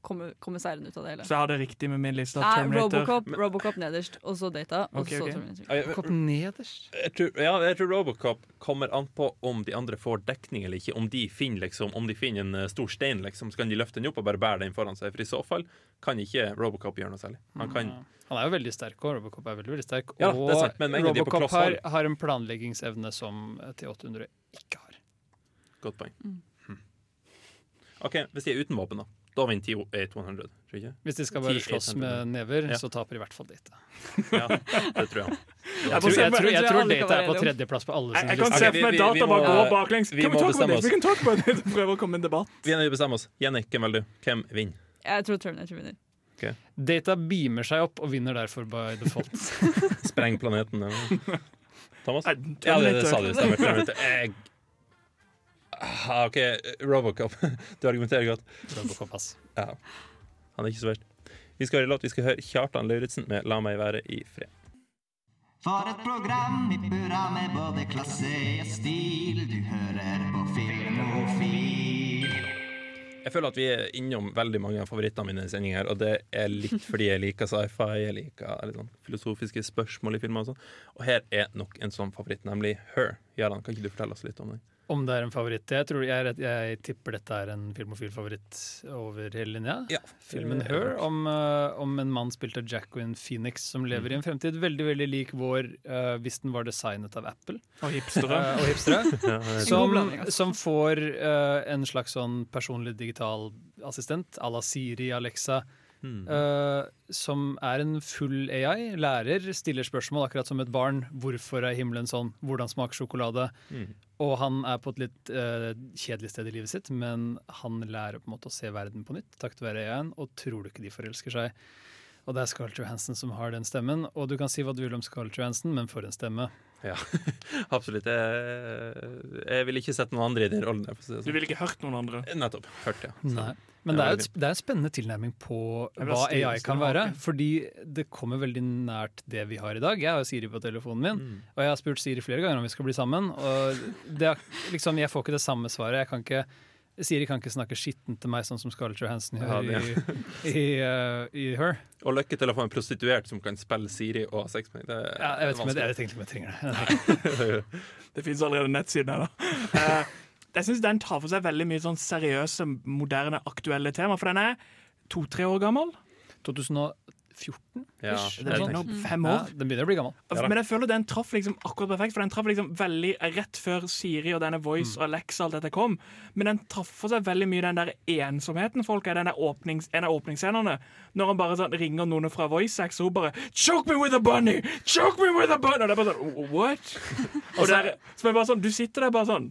kommer, komme seirende ut av det hele. Så jeg hadde riktig med min liste. Nei, Terminator. Robocop, Robocop nederst, og så Data, og Ok, så. Terminator. Robocop nederst. Jeg tror, ja, jeg tror Robocop kommer an på om de andre får dekning eller ikke. Om de finner, liksom, om de finner en eh, stor stein, liksom, så kan de løfte den opp og bare bære den foran seg. For i så fall kan ikke Robocop gjøre noe særlig. Han kan, Han er jo veldig sterk, og Robocop er veldig veldig sterk. Ja, og sant, men Robocop har, har en planleggingsevne som T800 ikke har. Godt poeng. Mm. Hm. OK, hvis de er uten våpen, da. Da vinner T800, tror jeg ikke? Hvis de skal bare slåss med never, Ja. så taper i hvert fall Data. Ja, det tror jeg. Jeg tror, jeg tror, jeg tror Data er på tredjeplass på alle sine jeg kan lister. se for meg data bare går gå baklengs. vi må bestemme oss. We can talk about it. Prøve å komme i en debatt. Vi er bestemme oss. Jenny, hvem velger du? Hvem vinner? Jeg tror Terminator vinner. Data beamer seg opp og vinner derfor by default. Spreng planeten. ja. Thomas? Nei, Ja, det, det sa du. Stemmer. Ah, OK, Robocop. Du argumenterer godt. Robocop, ass. Ja. Han er ikke så verst. Vi skal høre låt. Vi skal høre Kjartan Lauritzen med 'La meg være i fred'. For et program i burra med både klasse og stil. Du hører på Filmofil. Jeg føler at vi er innom veldig mange av favorittene mine i sending her, og det er litt fordi jeg liker sci-fi, jeg liker litt sånn filosofiske spørsmål i filmer og sånn. Og her er nok en sånn favoritt, nemlig Her. Jarand, kan ikke du fortelle oss litt om den? Om det er en favoritt? Jeg, tror, jeg, er jeg tipper dette er en filmofil favoritt over hele linja. Ja. Filmen Her om, uh, om en mann spilt av Jacqueline Phoenix som lever i en fremtid veldig veldig lik vår uh, hvis den var designet av Apple. Og hipstere. Uh, og hipstere. Er- som, ass. som får eh, en slags sånn personlig digital assistent à la Siri, Alexa. Eh, som er en full AI. Lærer, stiller spørsmål akkurat som et barn. Hvorfor er himmelen sånn? Hvordan smaker sjokolade? Mm. Og han er på et litt uh, kjedelig sted i livet sitt, men han lærer på en måte å se verden på nytt takket være AI-en, og tror du ikke de forelsker seg. Og det er Scarlett Johansson som har den stemmen. Og du kan si hva du vil om Scarlett Johansson, men for en stemme. Ja, absolutt. Jeg, jeg vil ikke sette noen andre i den rollen. der, for å si det Du sånn. ville ikke hørt noen andre? Nettopp. Hørt, ja. Så- Nei. Men det er, et, det er en spennende tilnærming på hva stille- AI kan være. Fordi det kommer veldig nært det vi har i dag. Jeg har Siri på telefonen min, Mm. og jeg har spurt Siri flere ganger om vi skal bli sammen. Og det er, liksom, jeg får ikke det samme svaret. Jeg kan ikke, Siri kan ikke snakke skittent til meg, sånn som Scarlett Johansson Ja, i, i, uh, i Her. Og lykke til å få en prostituert som kan spille Siri og ha sex med deg. Ja, jeg vet ikke men jeg, egentlig ikke om jeg trenger det. Det fins allerede nettsider her, da. Eh, jeg synes den tar for seg veldig mye sånn seriøse, moderne, aktuelle tema. For den er to-tre år gammel. 2014? Ja, det sånn, sånt. fem år. Ja, den begynner å bli gammel. Men jeg føler den traff liksom akkurat perfekt, for den traff liksom veldig rett før Siri og denne Voice og Alexa alt dette kom. Men den traff for seg veldig mye den der ensomheten folk er, den der åpnings, en av åpningsscenene. Når han bare sånn ringer noen fra VoiceX, og hun bare 'Choke me with a bunny! Choke me with a bunny!' Og det er bare sånn What? og det er, så bare sånn, Du sitter der bare sånn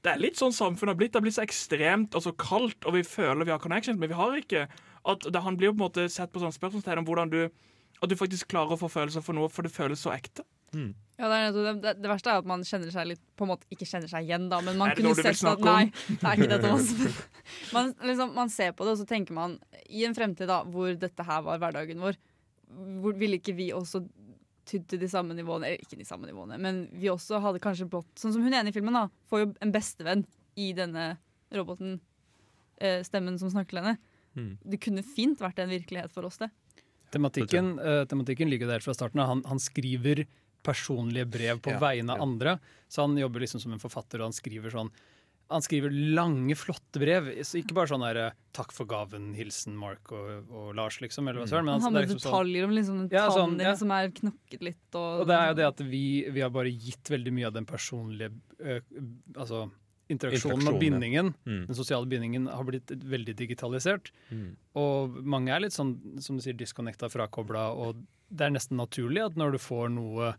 det er litt sånn samfunnet har blitt. Det har blitt så ekstremt og så kaldt, og vi føler vi har connections, men vi har ikke. At det, han blir jo på en måte sett på sånn spørsmålstegn om hvordan du At du faktisk klarer å få følelser for noe, for det føles så ekte. Ja, det, er det, det, det verste er at man kjenner seg litt På en måte ikke kjenner seg igjen, da, men man kunne sett at? Nei, det er ikke dette man, man, liksom, man ser på det, og så tenker man i en fremtid da, hvor dette her var hverdagen vår, hvor ville ikke vi også tydd til de samme nivåene Eller ikke de samme nivåene, men vi også hadde kanskje blått Sånn som hun ene i filmen, da, får jo en bestevenn i denne roboten, eh, stemmen som snakker til henne. Mm. Det kunne fint vært en virkelighet for oss, det. Tematikken, uh, tematikken ligger der fra starten av. Han, han skriver personlige brev på Ja, vegne av ja. andre. Så han jobber liksom som en forfatter, og han skriver sånn han skriver lange, flotte brev. Så ikke bare sånn der, eh, 'takk for gaven, hilsen Mark og, og Lars', liksom. Eller hva søren. men Han har er med liksom detaljer om liksom, Ja, sånn, ja. som er knokket litt. Og, Og det er jo det at vi, vi har bare gitt veldig mye av den personlige øh, altså, interaksjonen og bindingen. Mm. Den sosiale bindingen har blitt veldig digitalisert. Mm. Og mange er litt sånn, som du sier, disconnecta, frakobla, og det er nesten naturlig at når du får noe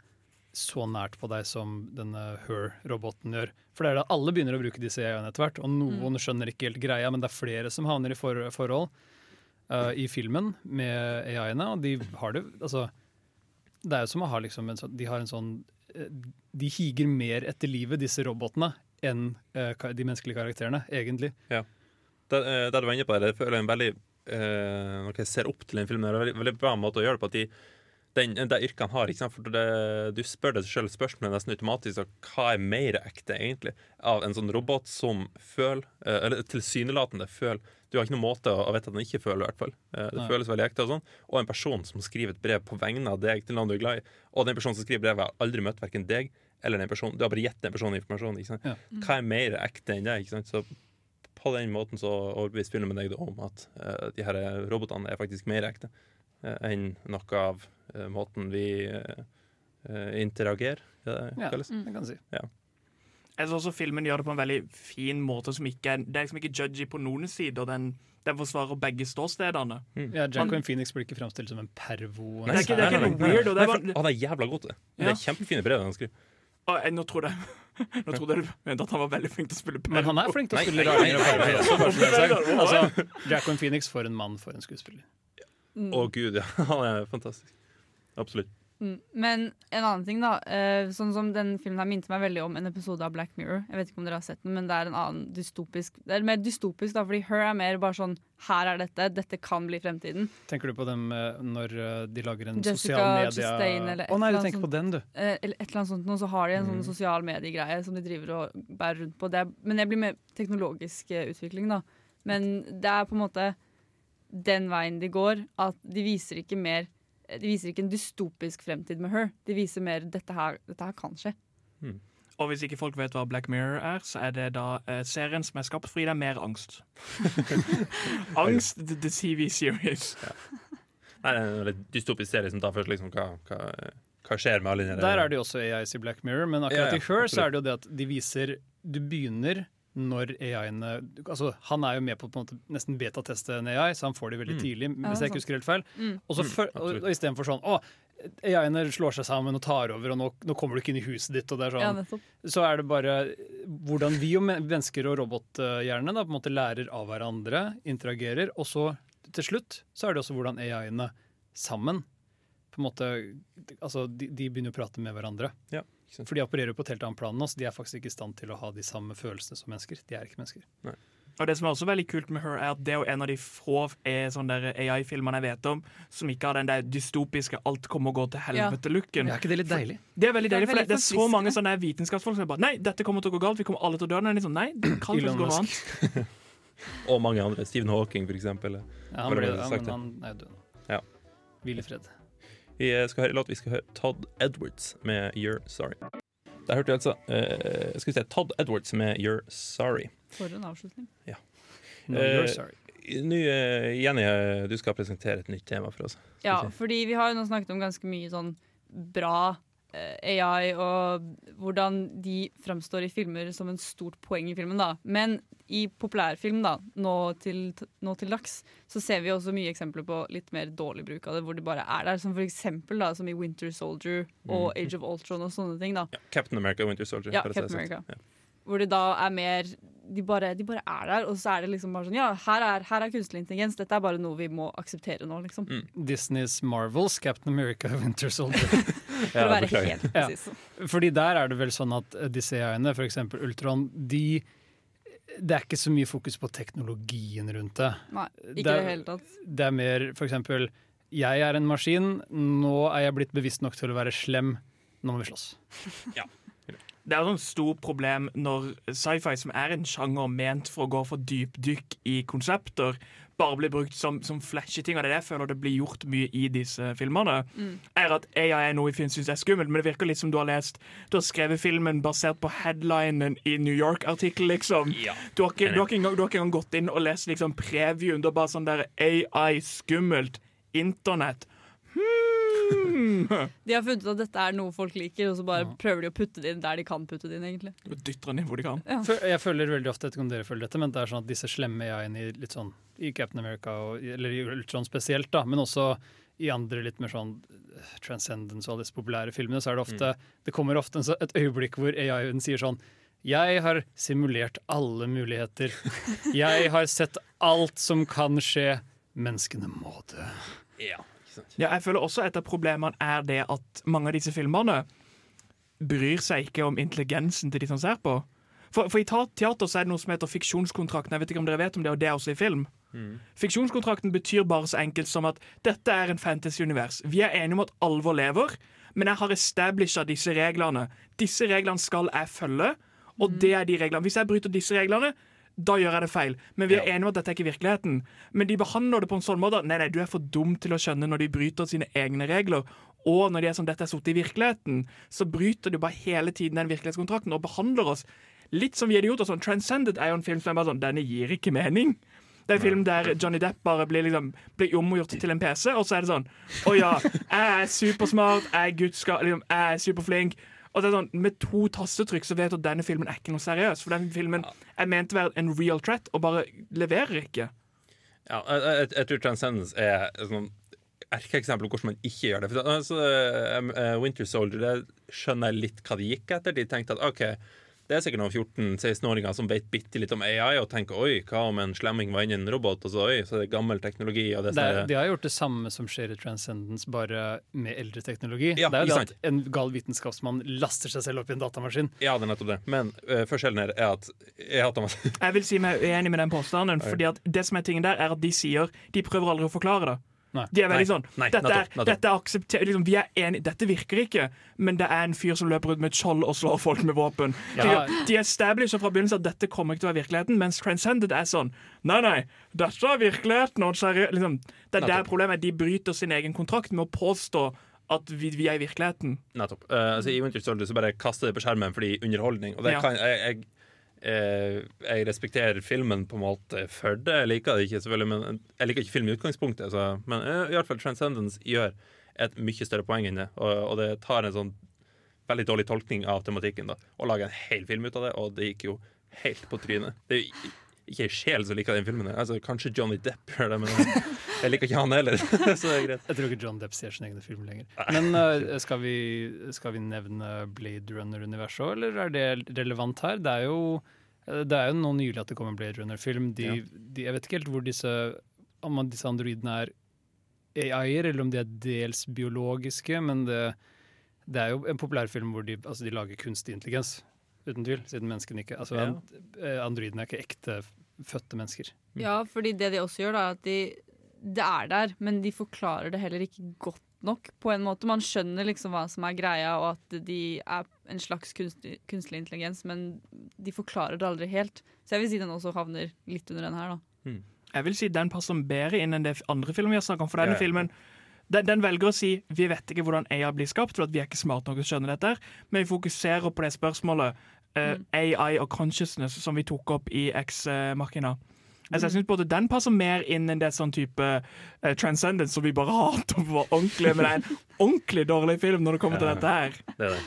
så nært på deg som denne Her-roboten gjør For det er da alle begynner å bruke disse AI-ene etter hvert, og noen skjønner ikke helt greia, men det er flere som havner i for forhold eh, i filmen med AI-ene, og de har det Altså, det er jo som å ha liksom en sånn De har en sånn eh, De higer mer etter livet, disse robotene, enn eh, de menneskelige karakterene, egentlig. Ja. Det, eh, det du var inne på, det føler jeg en veldig eh, Noe jeg ser opp til en film. Det er en veldig, veldig bra måte å gjøre det på. At de, den, det yrket han har. Ikke sant? For det, du spør deg selv spørsmålet nesten automatisk om hva er mer ekte, egentlig, av en sånn robot som føler eh, Eller tilsynelatende føler Du har ikke noen måte å, vite at den ikke føler, i hvert fall. Eh, det Nei. føles veldig ekte. Og sånn Og en person som skriver et brev på vegne av deg til noen du er glad i. Og den personen som skriver brevet, har aldri møtt verken deg eller den personen. Du har bare gitt den personen informasjon. Ikke sant? Ja. Hva er mer ekte enn det? Ikke sant? Så på den måten så overbeviser filmen deg om at uh, de her robotene er faktisk mer ekte uh, enn noe av uh, måten vi interagerer. Ja, det Ja, kalles. det kan jeg si. Ja. Jeg syns også filmen gjør det på en veldig fin måte som ikke er, Det er liksom ikke judgy på noen sider. Den, den forsvarer begge ståstedene. Ja, Janko Phoenix blir ikke fremstilt som en pervo. Det er ikke- det er ikke noe weird, og det er Han er jævla god til det. Det er kjempefine brev han skriver. Å, jeg, nå trodde jeg Nå trodde jeg du mente at han var veldig flink til å spille pervo. Men han er flink til å spille raringer er. Altså, Jacqueline Phoenix for en mann, for en skuespiller. Å gud, ja. Han er fantastisk. Absolutt. Mm. Men en annen ting, da. Eh, sånn som Den filmen her minte meg veldig om en episode av Black Mirror. Jeg vet ikke om dere har sett den, men det er en annen dystopisk Det er mer dystopisk, da, fordi Her er mer bare sånn Her er dette. Dette kan bli fremtiden. Tenker du på dem eh, når eh, de lager en Jessica sosial media Chastain eller et Å nei, eller du tenker på sånt. den, du. Eller et eller annet sånt, nå, så har de en Mm. sånn sosial mediegreie som de driver og bærer rundt på. Det er, men det blir mer teknologisk utvikling, da. Men det er på en måte den veien de går, at de viser ikke mer De viser ikke en dystopisk fremtid med Her. De viser mer dette her, dette her kan skje. Og hvis ikke folk vet hva Black Mirror er, så er det da eh, serien som er skapt fordi det er mer angst. angst, the, the TV series. Nei, det er en litt dystopisk serie som tar først liksom hva, hva, hva skjer med alle de Der er det jo også AIs i Black Mirror, men akkurat Ja, ja, i Her så er det jo det at de viser Du begynner når AI-ene altså Han er jo med på på en måte nesten betateste en AI, så han får de veldig Mm. tidlig, Ja, hvis jeg ikke husker helt feil. Mm. Og, så for, før- og, og istedenfor sånn Å, AI-ene slår seg sammen og tar over, og nå, nå kommer du ikke inn i huset ditt. Og det er sånn, Ja, så er det bare hvordan vi og mennesker og robothjernene da, på en måte lærer av hverandre, interagerer, og så til slutt så er det også hvordan AI-ene sammen på en måte, altså de, de begynner å prate med hverandre. Ja. For de opererer på et helt annet plan enn oss. de er faktisk ikke i stand til å ha de samme følelsene som mennesker. De er ikke mennesker. Og det som er også veldig kult med Her, er at det er en av de få der AI-filmene jeg vet om som ikke har den der dystopiske 'alt kommer og går til helvete'-looken. Er ikke det litt deilig? Det er veldig Det er deilig, for det, det er så mange sånne vitenskapsfolk som er bare Nei, dette kommer til å gå galt, vi kommer alle til å dø. Nei, er sånn, nei, det kan faktisk gå annet. Og mange andre. Stephen Hawking, for eksempel. Ja, han, ble, ja, men han er jo død nå. Ja. Hvil i fred. Vi skal høre låt. Vi skal høre Todd Edwards med You're Sorry. Der hørte vi altså uh, skal vi se, Todd Edwards med 'You're Sorry'. For en avslutning. Ja. No, you're Eh, sorry. Eh, Jenny, eh, du skal presentere et nytt tema for oss. Ja, fordi vi har jo nå snakket om ganske mye sånn bra eh, AI, og hvordan de fremstår i filmer som en stort poeng i filmen, da. Men i populærfilm, da, nå til, nå til dags, så ser vi også mye eksempler på litt mer dårlig bruk av det, hvor det bare er der. Som for eksempel da, som i Winter Soldier og Mm. Age of Ultron og sånne ting, da. Captain America Winter Soldier. Ja, Captain America. Ja. Hvor det da er mer de bare, de bare er der, og så er det liksom bare sånn Ja, her er, her er kunstig intelligens. Dette er bare noe vi må akseptere nå, liksom. Mm. Disneys Marvels, Captain America, Winter Soldier. For å være helt presis. Fordi der er det vel sånn at eh, disse AI-ene, f.eks. Ultron, de Det er ikke så mye fokus på teknologien rundt det. Nei, ikke Det i er- det hele tatt. Det er mer eksempel Jeg er en maskin, nå er jeg blitt bevisst nok til å være slem, nå må vi slåss. Det er et stort problem når sci-fi, som er en sjanger ment for å gå for dypdykk i konsepter, bare blir brukt som, som flashy ting. Og det er det jeg føler det blir gjort mye i disse filmene. Mm. Er at AI er noe vi syns er skummelt, men det virker litt som du har lest Du har skrevet filmen basert på headlinen i New York-artikkelen, liksom. Du, har ikke, du, har ikke engang, du har ikke engang gått inn og lest liksom previewen. Du har bare sånn der AI, skummelt, internett. Hmm. De har funnet ut at dette er noe folk liker, og så bare prøver de å putte det inn der de kan putte det inn, egentlig. Og dytter den inn hvor de kan. Ja. Jeg føler veldig ofte, jeg vet om dere føler dette, men det er sånn at disse slemme AI-ene i litt sånn i Captain America, og, eller i Ultron spesielt, da, men også i andre litt mer sånn eh, Transcendence og alle disse populære filmene, så er det ofte Det kommer ofte en, et øyeblikk hvor AI-en sier sånn jeg har simulert alle muligheter. Jeg har sett alt som kan skje. Menneskene må dø. Ja, Ja, jeg føler også et av problemene er det at mange av disse filmene bryr seg ikke om intelligensen til de som ser på. For, for i teater så er det noe som heter fiksjonskontrakten. Jeg vet ikke om dere vet om det, og det er også i film. Fiksjonskontrakten betyr bare så enkelt som at dette er en fantasy-univers. Vi er enige om at alvor lever, men jeg har establisha disse reglene. Disse reglene skal jeg følge, og det er de reglene. Hvis jeg bryter disse reglene, da gjør jeg det feil. Men vi er enige om at dette er ikke virkeligheten. Men de behandler det på en sånn måte nei, nei, du er for dum til å skjønne når de bryter sine egne regler. Og når de er som dette er sittet i virkeligheten, så bryter de bare hele tiden den virkelighetskontrakten og behandler oss litt som vi idioter. Sånn, Transcended er jo en film som er bare sånn Denne gir ikke mening. Det er en film der Johnny Depp bare blir, liksom, blir omgjort til en PC, og så er det sånn Å ja, jeg er supersmart, jeg er gudska, liksom, jeg er superflink. Og det er sånn, Med to tastetrykk så vet du at denne filmen er ikke noe seriøs. For den filmen er ment å være en real threat, og bare leverer ikke. Ja, jeg, jeg, tror Transcendence er sånn erkeeksempel på hvordan man ikke gjør det. For, altså, eh, Winter Soldier det skjønner jeg litt hva de gikk etter. De tenkte at OK, det er sikkert noen 14-16-åringer som vet bitte litt om AI og tenker oi, hva om en slemming var inni en robot, og så oi, så er det gammel teknologi. Og det, Det er, de har gjort det samme som skjer i Transcendence, bare med eldre teknologi. Ja, det er jo det at en gal vitenskapsmann laster seg selv opp i en datamaskin. Ja, det er nettopp det. Men uh, forskjellen her er at jeg hater meg Jeg vil si meg uenig med den påstanden, fordi at det som er tingen der, er at de sier De prøver aldri å forklare det. De er veldig sånn Nei, Dette er, nettopp, nettopp. dette er aksepter- liksom, Vi er enige, dette virker ikke, men det er en fyr som løper ut med et skjold og slår folk med våpen. Ja. De, de establisher fra begynnelsen at dette kommer ikke til å være virkeligheten, mens Transcended er sånn Nei, nei, dette er virkeligheten. Liksom, det er der problemet er. De bryter sin egen kontrakt med å påstå at vi, vi er i virkeligheten. Nettopp. Uh, altså, I Winter Soldier så bare kaster det på skjermen fordi underholdning. Og det Ja. kan, jeg, jeg, eh, jeg respekterer filmen på en måte for det. Jeg liker det ikke, selvfølgelig, men jeg liker ikke film i utgangspunktet. Så, men uh, i hvert fall Transcendence gjør et mye større poeng enn det. Og, og det tar en sånn veldig dårlig tolkning av tematikken da, og lager en hel film ut av det, og det gikk jo helt på trynet. Det er jo ikke ei sjel som liker den filmen. Altså, kanskje Johnny Depp gjør det, men jeg liker ikke han heller. så det er greit. Jeg tror ikke John Depp ser sin egen film lenger. Men uh, skal, vi, skal vi nevne Blade Runner-universet òg, eller er det relevant her? Det er jo, eh, det er jo nå nylig at det kom en Blade Runner-film. De, jeg vet ikke helt hvor disse, om disse androidene er AI-er, eller om de er dels biologiske, men det, det er jo en populær film hvor de, altså de lager kunstig intelligens. Uten tvil, siden menneskene ikke altså, Ja. eh, Androidene er ikke ekte fødte mennesker. Ja, fordi det de også gjør, da, er at de Det er der, men de forklarer det heller ikke godt nok, på en måte. Man skjønner liksom hva som er greia, og at de er en slags kunstig, kunstig intelligens, men de forklarer det aldri helt. Så jeg vil si den også havner litt under den her, da. Jeg vil si den passer bedre inn enn det andre filmen vi har snakket om. For denne Ja, ja. filmen Den, den velger å si vi vet ikke hvordan AI blir skapt, for at vi er ikke smarte nok til å skjønne dette, men vi fokuserer på det spørsmålet eh, AI og consciousness som vi tok opp i X-markina. Altså, jeg synes både Den passer mer inn enn det sånn type uh, Transcendence som vi bare hater på ordentlig, men det er en ordentlig dårlig film når det kommer til dette her. Det er det.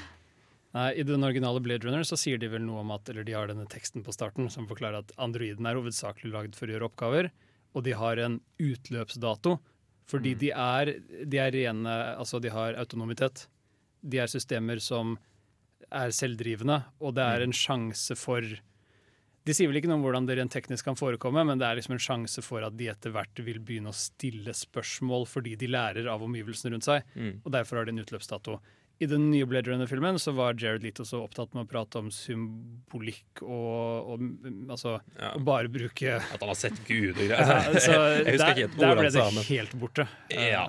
Nei, I den originale Blade Runner så sier de vel noe om at Eller de har denne teksten på starten som forklarer at androiden er hovedsakelig lagd for å gjøre oppgaver, og de har en utløpsdato. Fordi de er, de er rene Altså, de har autonomitet. De er systemer som er selvdrivende, og det er en sjanse for De sier vel ikke noe om hvordan det rent teknisk kan forekomme, men det er liksom en sjanse for at de etter hvert vil begynne å stille spørsmål fordi de lærer av omgivelsene rundt seg, Mm. og derfor har de en utløpsdato. I den nye Blade Runner-filmen så var Jared Leto så opptatt med å prate om symbolikk og, og mm, altså å bare bruke At han har sett Gud og greier. Ja, så der- der ble det helt borte. ja.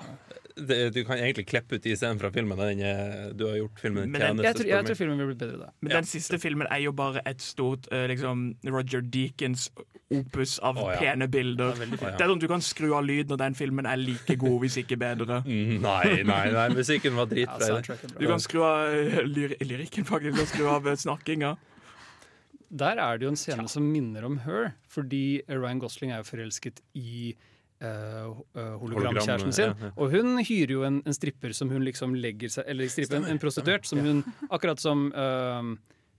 Det, du kan egentlig klippe ut de scenene fra filmen. Den, eh, du har gjort filmen den- Jeg tror, jeg tror filmen vil bli bedre da. Men den siste filmen er jo bare et stort uh, liksom, Roger Deakins opus av oh, ja. pene bilder. Ja. Det er sånn Du kan skru av lyd når den filmen er like god, hvis ikke bedre. Mm, Nei, nei, nei, musikken var dritbra. Du kan skru av uh, lyr lyrikken, faktisk. Du kan skru av uh, snakkinga. Der er det jo en scene som minner om Her, fordi Ryan Gosling er jo forelsket i eh, eh, hologramkjæresten sin. ja, ja. Og hun hyrer jo en, en stripper som hun liksom legger seg Eller stripper, en, en prostituert som hun Akkurat som uh,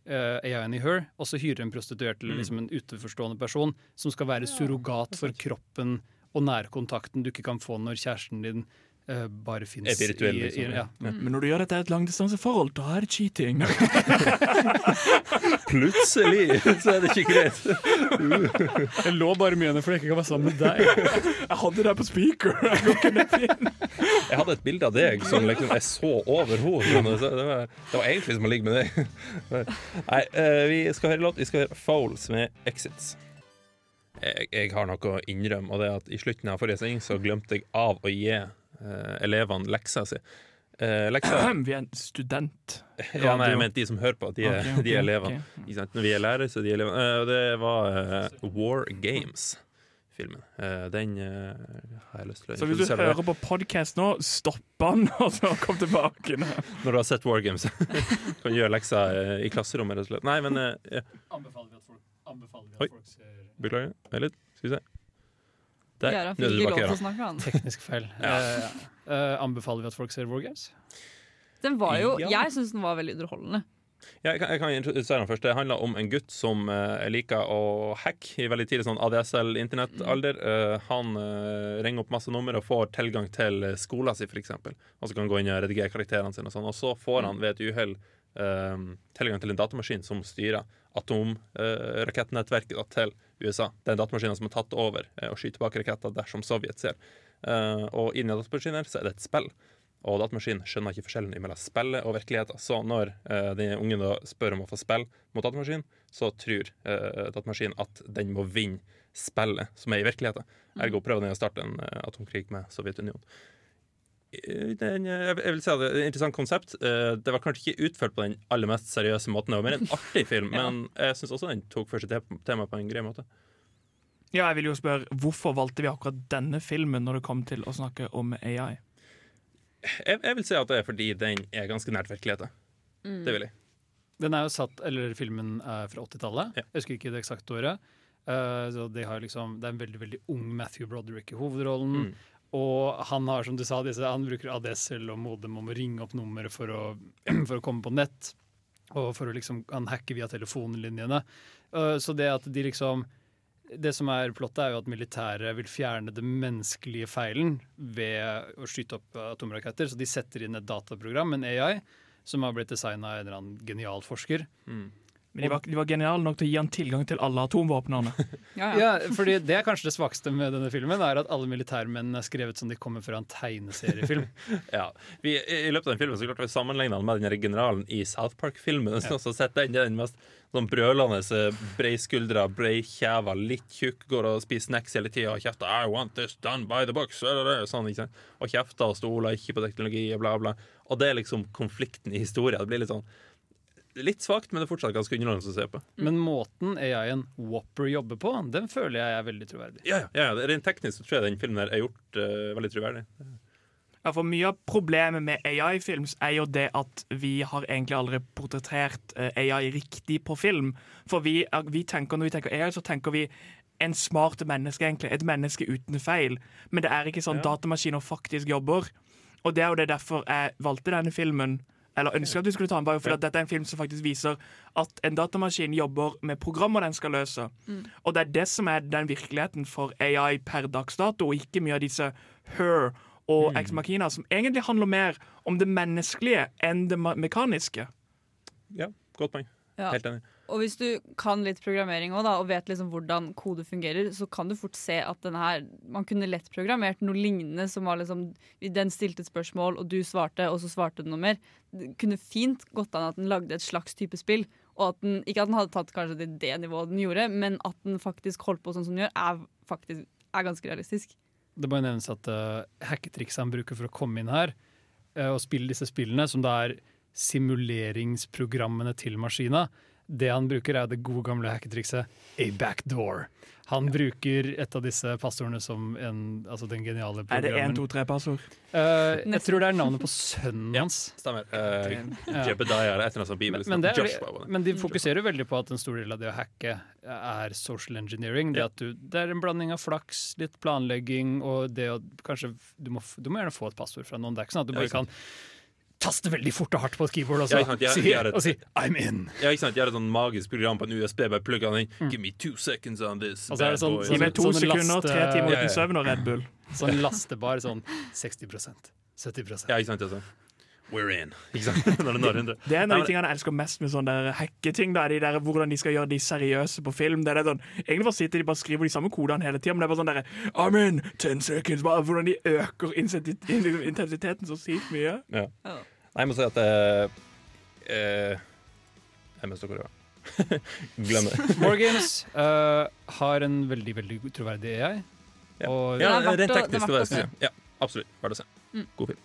AI-en i Her også hyrer en prostituert eller Mm. liksom en utenforstående person som skal være surrogat for kroppen og nærkontakten du ikke kan få når kjæresten din eh, bare fins Er i, liksom, i, ja. mm. Men når du gjør dette i et langdistanseforhold, da er det cheating. Plutselig så er det ikke greit. Jeg lå bare med under fordi jeg ikke kan være sammen med deg. Jeg hadde det på speaker. Jeg hadde et bilde av deg som liksom jeg så over henne. Det var, det var egentlig som å ligge med deg. Nei, uh, vi skal høre låt. Vi skal høre Fouls med 'Exits'. Jeg, jeg har noe å innrømme, og det er at i slutten av forrige sending så glemte jeg av å gi elevene leksa si. Eh, leksa Vi er en student. Ja, nei, jeg mente de som hører på. De er, okay, okay, de er elevene. Okay. Når vi er lærere, så er de elevene. Eh, det var eh, War Games-filmen. Eh, den eh, har jeg lyst til å Så hvis du hører på podkast nå, stopp den, og så kom tilbake. Når du har sett War Games. kan gjøre leksa eh, i klasserommet, rett og slett. Nei, men eh, ja. Anbefaler vi at folk, anbefaler vi at folk ser Beklager. Vent litt. Skal vi se. Nå er til å snakke, han. Teknisk feil. Ja. Eh, eh, anbefaler vi at folk ser War Games? Den var jo, Ja. Jeg syns den var veldig underholdende. Ja, jeg kan, jeg kan introdusere den først. Det handler om en gutt som uh, liker å hacke i veldig tidlig sånn ADSL-internettalder. Uh, han uh, ringer opp masse nummer og får tilgang til skolen sin, f.eks. Og så kan han gå inn og redigere karakterene sine. Og sånn Og så får han ved et uhell tilgang til en datamaskin som styrer atomrakettnettverket til USA. Det er en datamaskin som har tatt over eh, og skyter tilbake raketter dersom Sovjet ser. Eh, og inni datamaskiner så er det et spill. Og datamaskinen skjønner ikke forskjellen mellom spillet og virkeligheten. Så når eh, den ungen da spør om å få spill mot datamaskinen, så tror eh, datamaskinen at den må vinne spillet som er i virkeligheten. Ergo prøver den å starte en eh, atomkrig med Sovjetunionen. Eh, en, eh, jeg vil si at det er et interessant konsept. Eh, Det var kanskje ikke utført på den aller mest seriøse måten. Det var mer en artig film, men jeg syns også den tok for seg temaet på en grei måte. Ja, jeg vil jo spørre, Hvorfor valgte vi akkurat denne filmen når det kom til å snakke om AI? Jeg, jeg vil si at det er fordi den er ganske nært virkeligheten. Mm. Det vil jeg. Den er jo satt, eller Filmen er fra 80-tallet. Jeg husker ikke det eksakte året. Uh, så de har liksom, det er en veldig veldig ung Matthew Broderick i hovedrollen. Mm. Og han har, som du sa, disse, han bruker ADSL og modem om å ringe opp nummeret for å, for å komme på nett. Og for å liksom, han hacker via telefonlinjene. Eh, så det at de liksom det som er plottet er jo at militæret vil fjerne den menneskelige feilen ved å skyte opp atomraketter. Så de setter inn et dataprogram, en AI, som har blitt designa av en eller annen genial forsker. Men de var, de var geniale nok til å gi han tilgang til alle atomvåpnene. Ja, fordi Det er kanskje det svakeste med denne filmen, er at alle militærmennene er skrevet som de kommer fra en tegneseriefilm. Ja, vi, I i løpet av den filmen så klarte vi å sammenligne den med den generalen i South Park-filmen. Ja. så sett den, det er den mest sånn brølende, eh, breiskuldra, breikjeva, litt tjukk, går og spiser snacks hele tida og kjefter I want this done by the box', Sånn, ikke sant? Og kjefter og stoler ikke på teknologi og bla, bla. Og det er liksom konflikten i historien. Det blir litt sånn Litt svakt, men det er fortsatt ganske underholdende å se på. Men måten AI-en Whopper jobber på, den føler jeg er veldig troverdig. Ja, ja, ja, Rent teknisk så tror jeg den filmen her er gjort uh, veldig troverdig. Ja, for Mye av problemet med AI-films er jo det at vi har egentlig aldri portrettert eh, AI riktig på film. For vi, vi tenker, når vi tenker AI, så tenker vi en smart menneske, egentlig. Et menneske uten feil. Men det er ikke sånn datamaskiner faktisk jobber. Og det er jo det derfor jeg valgte denne filmen. Eller ønsker at du skulle ta den, bare fordi at dette er en film som faktisk viser at en datamaskin jobber med programmer den skal løse. Mm. Og det er det som er den virkeligheten for AI per dags dato, og ikke mye av disse her og Mm. ex machina, som egentlig handler mer om det menneskelige enn det mekaniske. Ja, godt poeng. Ja. Helt enig. Og hvis du kan litt programmering også, da, og vet liksom hvordan kode fungerer, så kan du fort se at denne her Man kunne lett programmert noe lignende som var liksom Den stilte et spørsmål, og du svarte, og så svarte den noe mer. Det kunne fint gått an at den lagde et slags type spill. Og at den, Ikke at den hadde tatt kanskje det, det nivået den gjorde, men at den faktisk holdt på sånn som den gjør, er faktisk er ganske realistisk. Det bare nevnes at uh, hacketrikset han bruker for å komme inn her uh, og spille disse spillene, som da er simuleringsprogrammene til maskina, det han bruker er det gode gamle hacketrikset a backdoor. Han bruker et av disse passordene som en, altså den geniale programmen. Er det programmen. 1, 2, 3-passord? uh, jeg tror det er navnet på sønnen hans. Stemmer. Uh, Jebediah eller et eller annet bibelsk. Men, det. men de fokuserer jo veldig på at en stor del av det å hacke er social engineering. Det, at du, det er en blanding av flaks, litt planlegging og det å kanskje Du må, du må gjerne få et passord fra noen. Det er ikke sånn at du bare kan taste veldig fort og hardt på et keyboard og så Ja, sant, jeg- si, jeg et- og si 'I'm in'. Ja, ikke sant? Jeg har et sånn magisk program på en USB. Bare plugg den inn. Give me two seconds on this. Mm. Og så er det sånn- boy. sånn- Gi meg to sånn sekunder, tre laste- timer Ja, ja. uten søvn og Red Bull. Sånn lastebar sånn 60 70 Ja, ikke sant? Altså. We're in. Ikke sant? Det når 100. Det er en av de tingene jeg elsker mest med sånne hacketing. Da, de der, hvordan de skal gjøre de seriøse på film. Det er sånn, egentlig bare sitter de bare skriver de samme kodene hele tida, men det er bare sånn der, I'm in Ten seconds. Bare hvordan de øker intensiteten så sykt mye. Ja. Nei, jeg må si at eh, eh, Jeg mister hvor jeg var. Glem det. Morgans uh, har en veldig veldig troverdig AI. Og Ja, Det er å- teknisk det er skal det, det være. Ja, absolutt. Verdt å se. Mm. God film.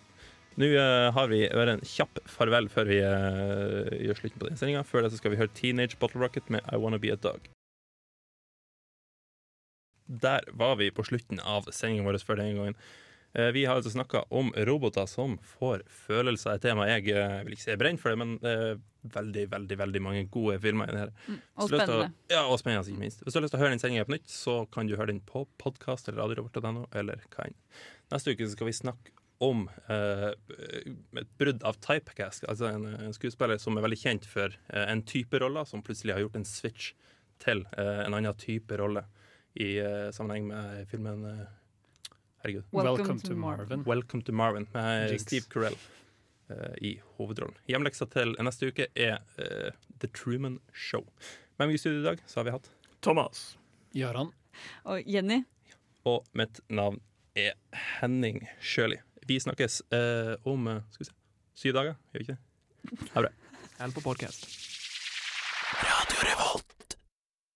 Nå eh, har vi en kjapp farvel før vi eh, gjør slutten på den sendinga. Før det så skal vi høre Teenage Bottle Rocket med I Wanna Be A Dog. Der var vi på slutten av sendinga vår før denne gangen. Eh, Vi har altså snakka om roboter som får følelser. Et tema jeg eh, vil ikke si er brent for det, men det er veldig veldig, veldig mange gode filmer i det her. Mm, og til å- spennende. Ja, og spennende, ikke minst. Hvis du har lyst til å høre den sendinga på nytt, så kan du høre den på podkast eller radiorobot.no, eller hva enn. Neste uke skal vi snakke om eh, et brudd av typecast, altså en, en skuespiller som er veldig kjent for eh, en type rolle, som plutselig har gjort en switch til eh, en annen type rolle i eh, sammenheng med filmen eh, Herregud. Welcome Welcome to Marvin. Marvin. Welcome to Marvin med Jinx. Steve Carell eh, i hovedrollen. Hjemleksa til neste uke er eh, The Truman Show. Med meg i studio i dag så har vi hatt Thomas. Jaran. Og Jenny, Og mitt navn er Henning Sjøli. Vi snakkes eh, om eh, skal vi se, syv dager, gjør vi ikke det? Ha det bra. Eller på podkast. Radio Revolt.